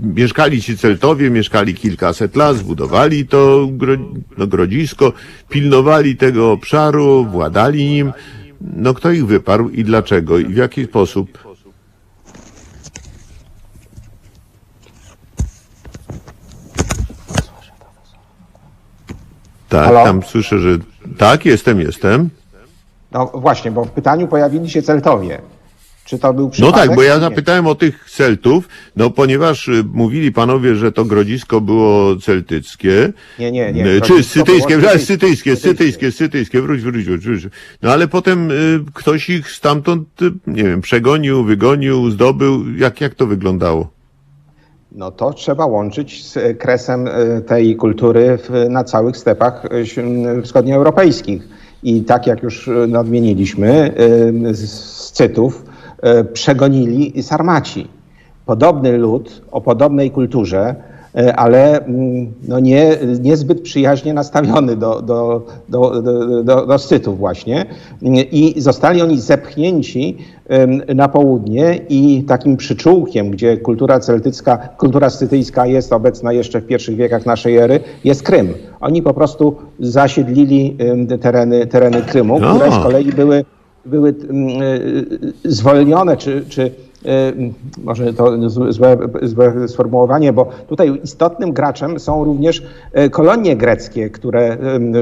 mieszkali ci Celtowie, mieszkali kilkaset lat, zbudowali to gro, no, grodzisko, pilnowali tego obszaru, władali nim. No kto ich wyparł i dlaczego i w jaki sposób? Tak, Halo? tam słyszę, że tak, jestem, jestem. No właśnie, bo w pytaniu pojawili się Celtowie. Czy to był No przypadek? tak, bo ja zapytałem o tych Celtów, no ponieważ y, mówili panowie, że to grodzisko było celtyckie. Nie, nie, nie. Y, Czy Grodzisko sytyjskie, było sytyjskie. sytyjskie, sytyjskie, wróć, wróć, wróć, wróć. No ale potem y, ktoś ich stamtąd, y, nie wiem, przegonił, wygonił, zdobył. Jak, jak to wyglądało? No to trzeba łączyć z e, kresem e, tej kultury w, na całych stepach e, ś- wschodnioeuropejskich. I tak jak już e, nadmieniliśmy, e, z Scytów e, przegonili Sarmaci. Podobny lud o podobnej kulturze, e, ale mm, no nie, niezbyt przyjaźnie nastawiony do, do, do, do, do, Scytów właśnie. I zostali oni zepchnięci na południe i takim przyczółkiem, gdzie kultura celtycka, kultura scytyjska jest obecna jeszcze w pierwszych wiekach naszej ery, jest Krym. Oni po prostu zasiedlili tereny, tereny Krymu, A. które z kolei były, były mm, y, zwolnione, czy, czy y, może to złe, złe sformułowanie, bo tutaj istotnym graczem są również e, kolonie greckie, które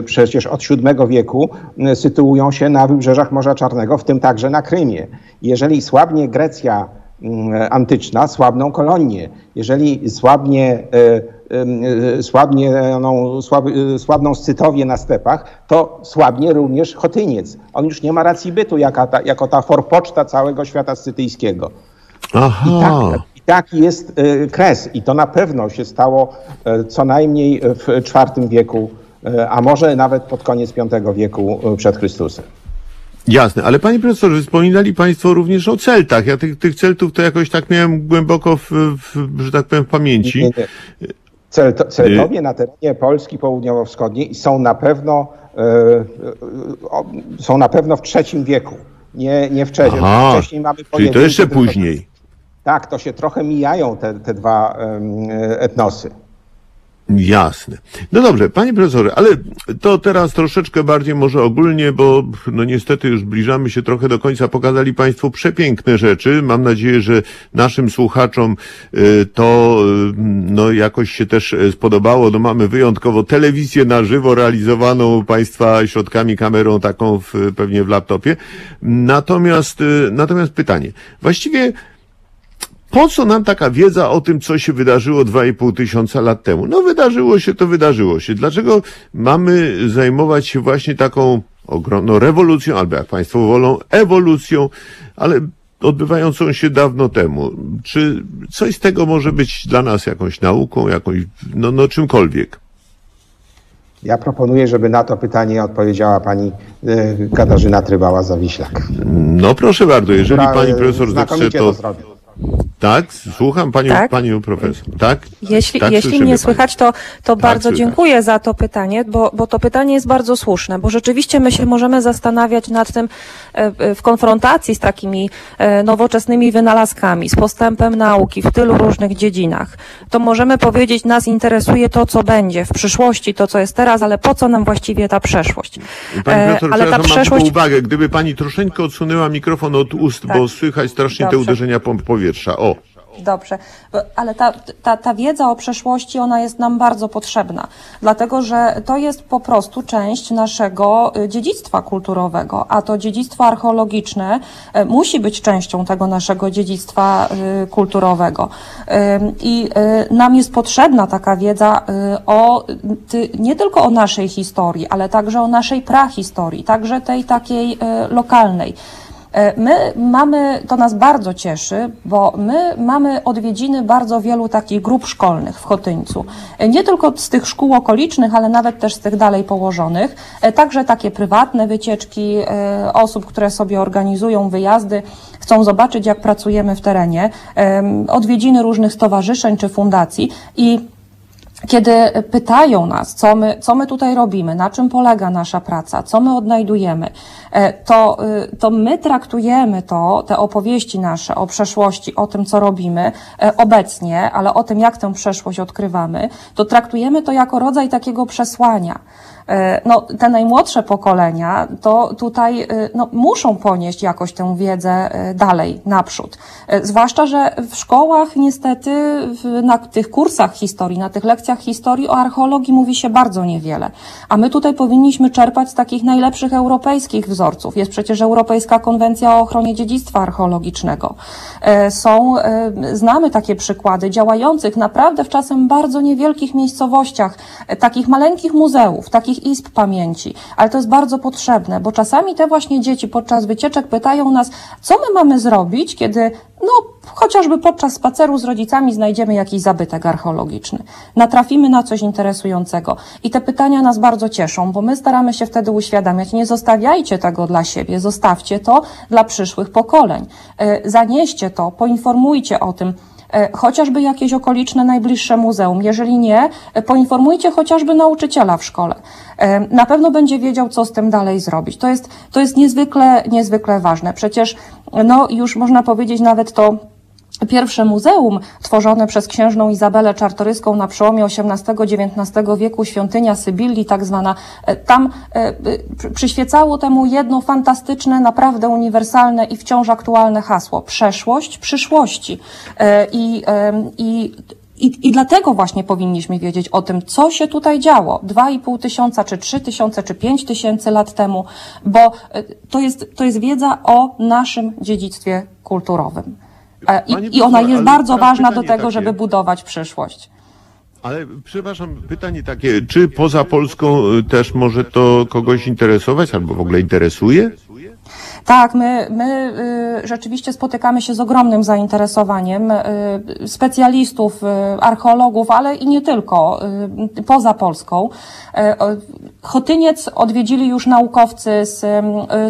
przecież od VII wieku sytuują się na wybrzeżach Morza Czarnego, w tym także na Krymie. Jeżeli słabnie Grecja mm, antyczna, słabną kolonie. Jeżeli słabnie, e, e, słabnie no, słaby, e, słabną Scytowie na stepach, to słabnie również Chotyniec. On już nie ma racji bytu jako ta, jako ta forpoczta całego świata scytyjskiego. I, Aha. tak, I taki jest e, kres. I to na pewno się stało e, co najmniej w IV wieku, e, a może nawet pod koniec V wieku e, przed Chrystusem. Jasne, ale panie profesorze, wspominali państwo również o Celtach. Ja tych, tych Celtów to jakoś tak miałem głęboko w, w że tak powiem, w pamięci. Nie, nie. Celto, Celtowie na terenie Polski południowo-wschodniej są na pewno, e, e, są na pewno w III wieku. Nie, nie wcześniej. Aha, Wcześniej mamy czyli to jeszcze później. Tak, to się trochę mijają te, te dwa em, etnosy. Jasne. No dobrze, panie profesorze, ale to teraz troszeczkę bardziej może ogólnie, bo no niestety już zbliżamy się trochę do końca. Pokazali państwo przepiękne rzeczy. Mam nadzieję, że naszym słuchaczom y, to y, no jakoś się też y, spodobało. No mamy wyjątkowo telewizję na żywo realizowaną państwa środkami kamerą taką w, pewnie w laptopie. Natomiast, natomiast pytanie. Właściwie po co nam taka wiedza o tym, co się wydarzyło 2,5 tysiąca lat temu? No wydarzyło się, to wydarzyło się. Dlaczego mamy zajmować się właśnie taką ogromną rewolucją, albo jak Państwo wolą, ewolucją, ale odbywającą się dawno temu? Czy coś z tego może być dla nas jakąś nauką, jakąś, no, no czymkolwiek? Ja proponuję, żeby na to pytanie odpowiedziała pani e, Katarzyna Trybała-Zawiślak. No proszę bardzo, jeżeli Pani e, profesor zechce, to zrobi. Tak, słucham Panią, Tak? Panią profesor, tak? Jeśli, tak, jeśli mnie słychać, to, to bardzo słychać. dziękuję za to pytanie, bo, bo to pytanie jest bardzo słuszne, bo rzeczywiście my się możemy zastanawiać nad tym e, e, w konfrontacji z takimi e, nowoczesnymi wynalazkami, z postępem nauki w tylu różnych dziedzinach. To możemy powiedzieć, nas interesuje to, co będzie w przyszłości, to, co jest teraz, ale po co nam właściwie ta przeszłość? Pani profesor, ale ta mam przeszłość... tylko uwagę. Gdyby pani troszeczkę odsunęła mikrofon od ust, Tak. bo słychać strasznie te Dobrze. uderzenia pom- powietrza. O, Dobrze, Bo- ale ta, ta, ta wiedza o przeszłości, ona jest nam bardzo potrzebna, dlatego że to jest po prostu część naszego y, dziedzictwa kulturowego, a to dziedzictwo archeologiczne y, musi być częścią tego naszego dziedzictwa kulturowego. I nam jest potrzebna taka wiedza o, nie tylko o naszej historii, ale także o naszej prahistorii, także tej takiej lokalnej. E, My mamy, to nas bardzo cieszy, bo my mamy odwiedziny bardzo wielu takich grup szkolnych w Chotyńcu. E, Nie tylko z tych szkół okolicznych, ale nawet też z tych dalej położonych. E, Także takie prywatne wycieczki osób, które sobie organizują wyjazdy, chcą zobaczyć, jak pracujemy w terenie. Odwiedziny różnych stowarzyszeń czy fundacji i kiedy pytają nas, co my, co my tutaj robimy, na czym polega nasza praca, co my odnajdujemy, e, to, y, to my traktujemy to, te opowieści nasze o przeszłości, o tym, co robimy e, obecnie, ale o tym, jak tę przeszłość odkrywamy, to traktujemy to jako rodzaj takiego przesłania. E, No, te najmłodsze pokolenia to tutaj y, no, muszą ponieść jakoś tę wiedzę y, dalej, naprzód. E, Zwłaszcza, że w szkołach niestety na tych kursach historii, na tych lekcjach historii o archeologii mówi się bardzo niewiele. A my tutaj powinniśmy czerpać z takich najlepszych europejskich wzorców. Jest przecież Europejska Konwencja o ochronie dziedzictwa archeologicznego. E, Są, e, znamy takie przykłady działających naprawdę w czasem bardzo niewielkich miejscowościach, e, takich maleńkich muzeów, takich izb pamięci. Ale to jest bardzo potrzebne, bo czasami te właśnie dzieci podczas wycieczek pytają nas, co my mamy zrobić, kiedy no, chociażby podczas spaceru z rodzicami znajdziemy jakiś zabytek archeologiczny. Natrafimy na coś interesującego. I te pytania nas bardzo cieszą, bo my staramy się wtedy uświadamiać, nie zostawiajcie tego dla siebie, zostawcie to dla przyszłych pokoleń. E, Zanieście to, poinformujcie o tym, chociażby jakieś okoliczne najbliższe muzeum. Jeżeli nie, e, poinformujcie chociażby nauczyciela w szkole. E, Na pewno będzie wiedział, co z tym dalej zrobić. To jest, to jest niezwykle, niezwykle ważne. Przecież, no, już można powiedzieć nawet to Pierwsze muzeum tworzone przez księżną Izabelę Czartoryską na przełomie XVIII-XIX wieku, świątynia Sybilli tak zwana, e, tam e, przy- przyświecało temu jedno fantastyczne, naprawdę uniwersalne i wciąż aktualne hasło. Przeszłość przyszłości. E, I, i i, I dlatego właśnie powinniśmy wiedzieć o tym, co się tutaj działo 2,5 tysiąca, czy 3 tysiące, czy 5 tysięcy lat temu, bo to jest, to jest wiedza o naszym dziedzictwie kulturowym. E, I, I ona jest bardzo ważna do tego, żeby budować przyszłość. Ale przepraszam, pytanie takie, czy poza Polską y, też może to kogoś interesować albo w ogóle interesuje? Tak, my, my y, rzeczywiście spotykamy się z ogromnym zainteresowaniem y, specjalistów, y, archeologów, ale i nie tylko, poza Polską. Chotyniec odwiedzili już naukowcy z,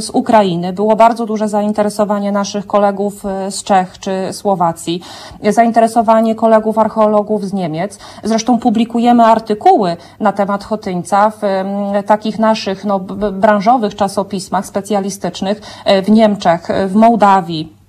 z Ukrainy. Było bardzo duże zainteresowanie naszych kolegów z Czech czy Słowacji, zainteresowanie kolegów archeologów z Niemiec. Zresztą publikujemy artykuły na temat Chotyńca w takich naszych no, branżowych czasopismach specjalistycznych w Niemczech, e, w Mołdawii.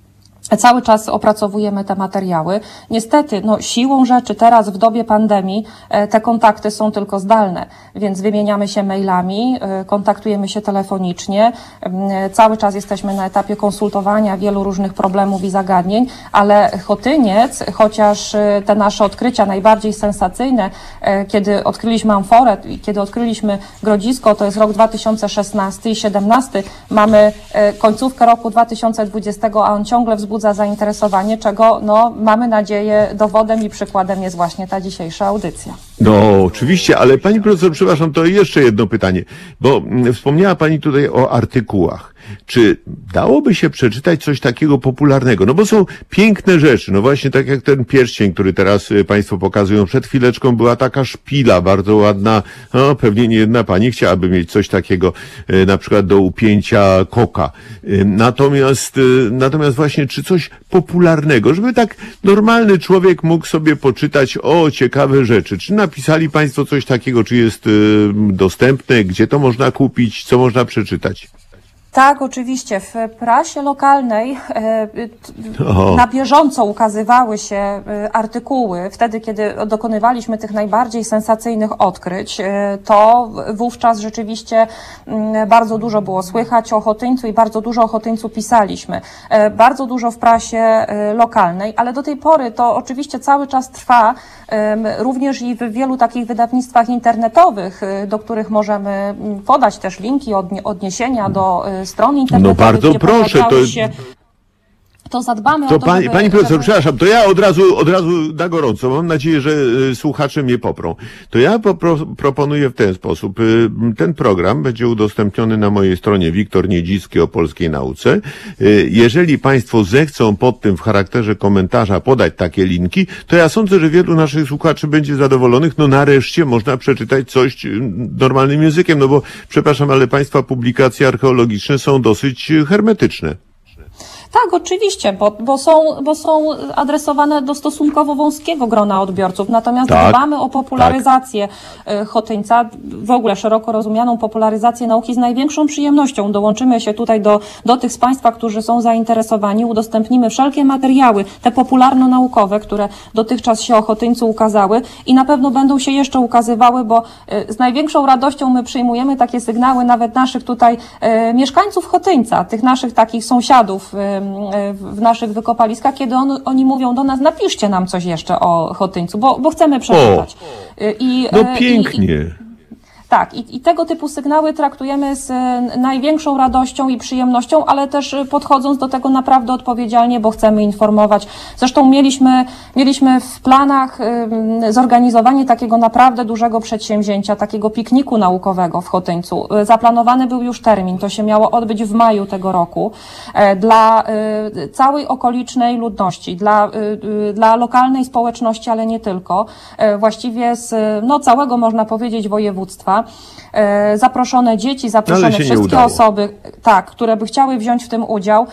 Cały czas opracowujemy te materiały. Niestety, no, siłą rzeczy teraz w dobie pandemii e, te kontakty są tylko zdalne, więc wymieniamy się mailami, e, kontaktujemy się telefonicznie. E, Cały czas jesteśmy na etapie konsultowania wielu różnych problemów i zagadnień, ale Chotyniec, chociaż te nasze odkrycia najbardziej sensacyjne, kiedy odkryliśmy amforę kiedy odkryliśmy grodzisko, to jest rok 2016 i 2017, mamy końcówkę roku 2020, a on ciągle wzbudza zainteresowanie, czego no, mamy nadzieję dowodem i przykładem jest właśnie ta dzisiejsza audycja. No, oczywiście, ale pani profesor, przepraszam, to jeszcze jedno pytanie, bo mm, wspomniała pani tutaj o artykułach. Czy dałoby się przeczytać coś takiego popularnego? No bo są piękne rzeczy, no właśnie tak jak ten pierścień, który teraz y, państwo pokazują. Przed chwileczką była taka szpila, bardzo ładna, no pewnie nie jedna pani chciałaby mieć coś takiego, y, na przykład do upięcia koka. Y, Natomiast, natomiast właśnie, czy coś popularnego, żeby tak normalny człowiek mógł sobie poczytać o ciekawe rzeczy. Czy napisali państwo coś takiego, czy jest dostępne, gdzie to można kupić, co można przeczytać? Tak, oczywiście. W prasie lokalnej e, na bieżąco ukazywały się e, artykuły. Wtedy, kiedy dokonywaliśmy tych najbardziej sensacyjnych odkryć, e, to wówczas rzeczywiście mm, bardzo dużo było słychać o Chotyńcu i bardzo dużo o Chotyńcu pisaliśmy. Bardzo dużo w prasie lokalnej, ale do tej pory to oczywiście cały czas trwa, również i w wielu takich wydawnictwach internetowych, do których możemy mm, podać też linki, odnie- odniesienia do stron internetowych. No bardzo proszę, to- Się, to zadbamy To o to, pani, żeby, pani profesor, żeby... przepraszam, to ja od razu, od razu na gorąco, mam nadzieję, że y, słuchacze mnie poprą. To ja popro, proponuję w ten sposób. Y, Ten program będzie udostępniony na mojej stronie Wiktor Niedzicki o polskiej nauce. Y, Jeżeli państwo zechcą pod tym w charakterze komentarza podać takie linki, to ja sądzę, że wielu naszych słuchaczy będzie zadowolonych. No nareszcie można przeczytać coś normalnym językiem, no bo przepraszam, ale państwa publikacje archeologiczne są dosyć hermetyczne. Tak, oczywiście, bo, bo, są, bo są adresowane do stosunkowo wąskiego grona odbiorców. Natomiast Tak, dbamy o popularyzację tak. Chotyńca, w ogóle szeroko rozumianą popularyzację nauki z największą przyjemnością. Dołączymy się tutaj do, do tych z Państwa, którzy są zainteresowani, udostępnimy wszelkie materiały, te popularno-naukowe, które dotychczas się o Chotyńcu ukazały i na pewno będą się jeszcze ukazywały, bo y, z największą radością my przyjmujemy takie sygnały nawet naszych tutaj y, mieszkańców Chotyńca, tych naszych takich sąsiadów, w naszych wykopaliskach, kiedy on, oni mówią do nas, napiszcie nam coś jeszcze o Chotyńcu, bo, bo chcemy przeczytać. I, no pięknie. I, tak, i, i, tego typu sygnały traktujemy z największą radością i przyjemnością, ale też podchodząc do tego naprawdę odpowiedzialnie, bo chcemy informować. Zresztą mieliśmy, mieliśmy w planach zorganizowanie takiego naprawdę dużego przedsięwzięcia, takiego pikniku naukowego w Chotyńcu. Zaplanowany był już termin, to się miało odbyć w maju tego roku. E, dla całej okolicznej ludności, dla, dla lokalnej społeczności, ale nie tylko. E, właściwie z no, całego, można powiedzieć, województwa zaproszone dzieci, zaproszone wszystkie osoby, tak, które by chciały wziąć w tym udział.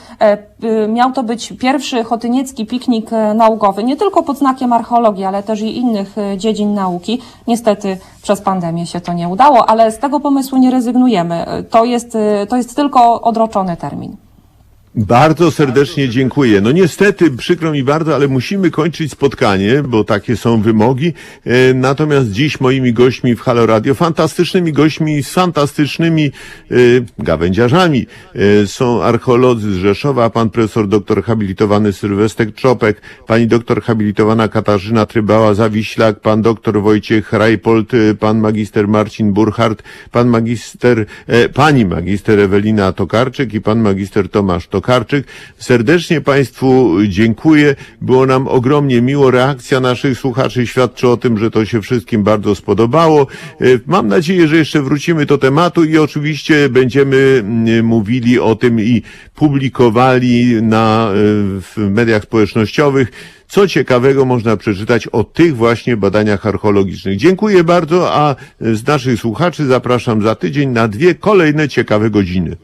Miał to być pierwszy chotyniecki piknik naukowy, nie tylko pod znakiem archeologii, ale też i innych dziedzin nauki. Niestety przez pandemię się to nie udało, ale z tego pomysłu nie rezygnujemy. To jest, to jest tylko odroczony termin. Bardzo serdecznie dziękuję. No niestety, przykro mi bardzo, ale musimy kończyć spotkanie, bo takie są wymogi. E, natomiast dziś moimi gośćmi w Halo Radio, fantastycznymi gośćmi z fantastycznymi e, gawędziarzami e, są archeolodzy z Rzeszowa, pan profesor doktor habilitowany Sylwestek Czopek, pani doktor habilitowana Katarzyna Trybała-Zawiślak, pan doktor Wojciech Rajpold, e, pan magister Marcin Burchardt, pan magister, e, pani magister Ewelina Tokarczyk i pan magister Tomasz Tokarczyk. Tokarczyk. Serdecznie Państwu dziękuję. Było nam ogromnie miło. Reakcja naszych słuchaczy świadczy o tym, że to się wszystkim bardzo spodobało. Mam nadzieję, że jeszcze wrócimy do tematu i oczywiście będziemy mówili o tym i publikowali na, w mediach społecznościowych. Co ciekawego można przeczytać o tych właśnie badaniach archeologicznych. Dziękuję bardzo, a z naszych słuchaczy zapraszam za tydzień na dwie kolejne ciekawe godziny.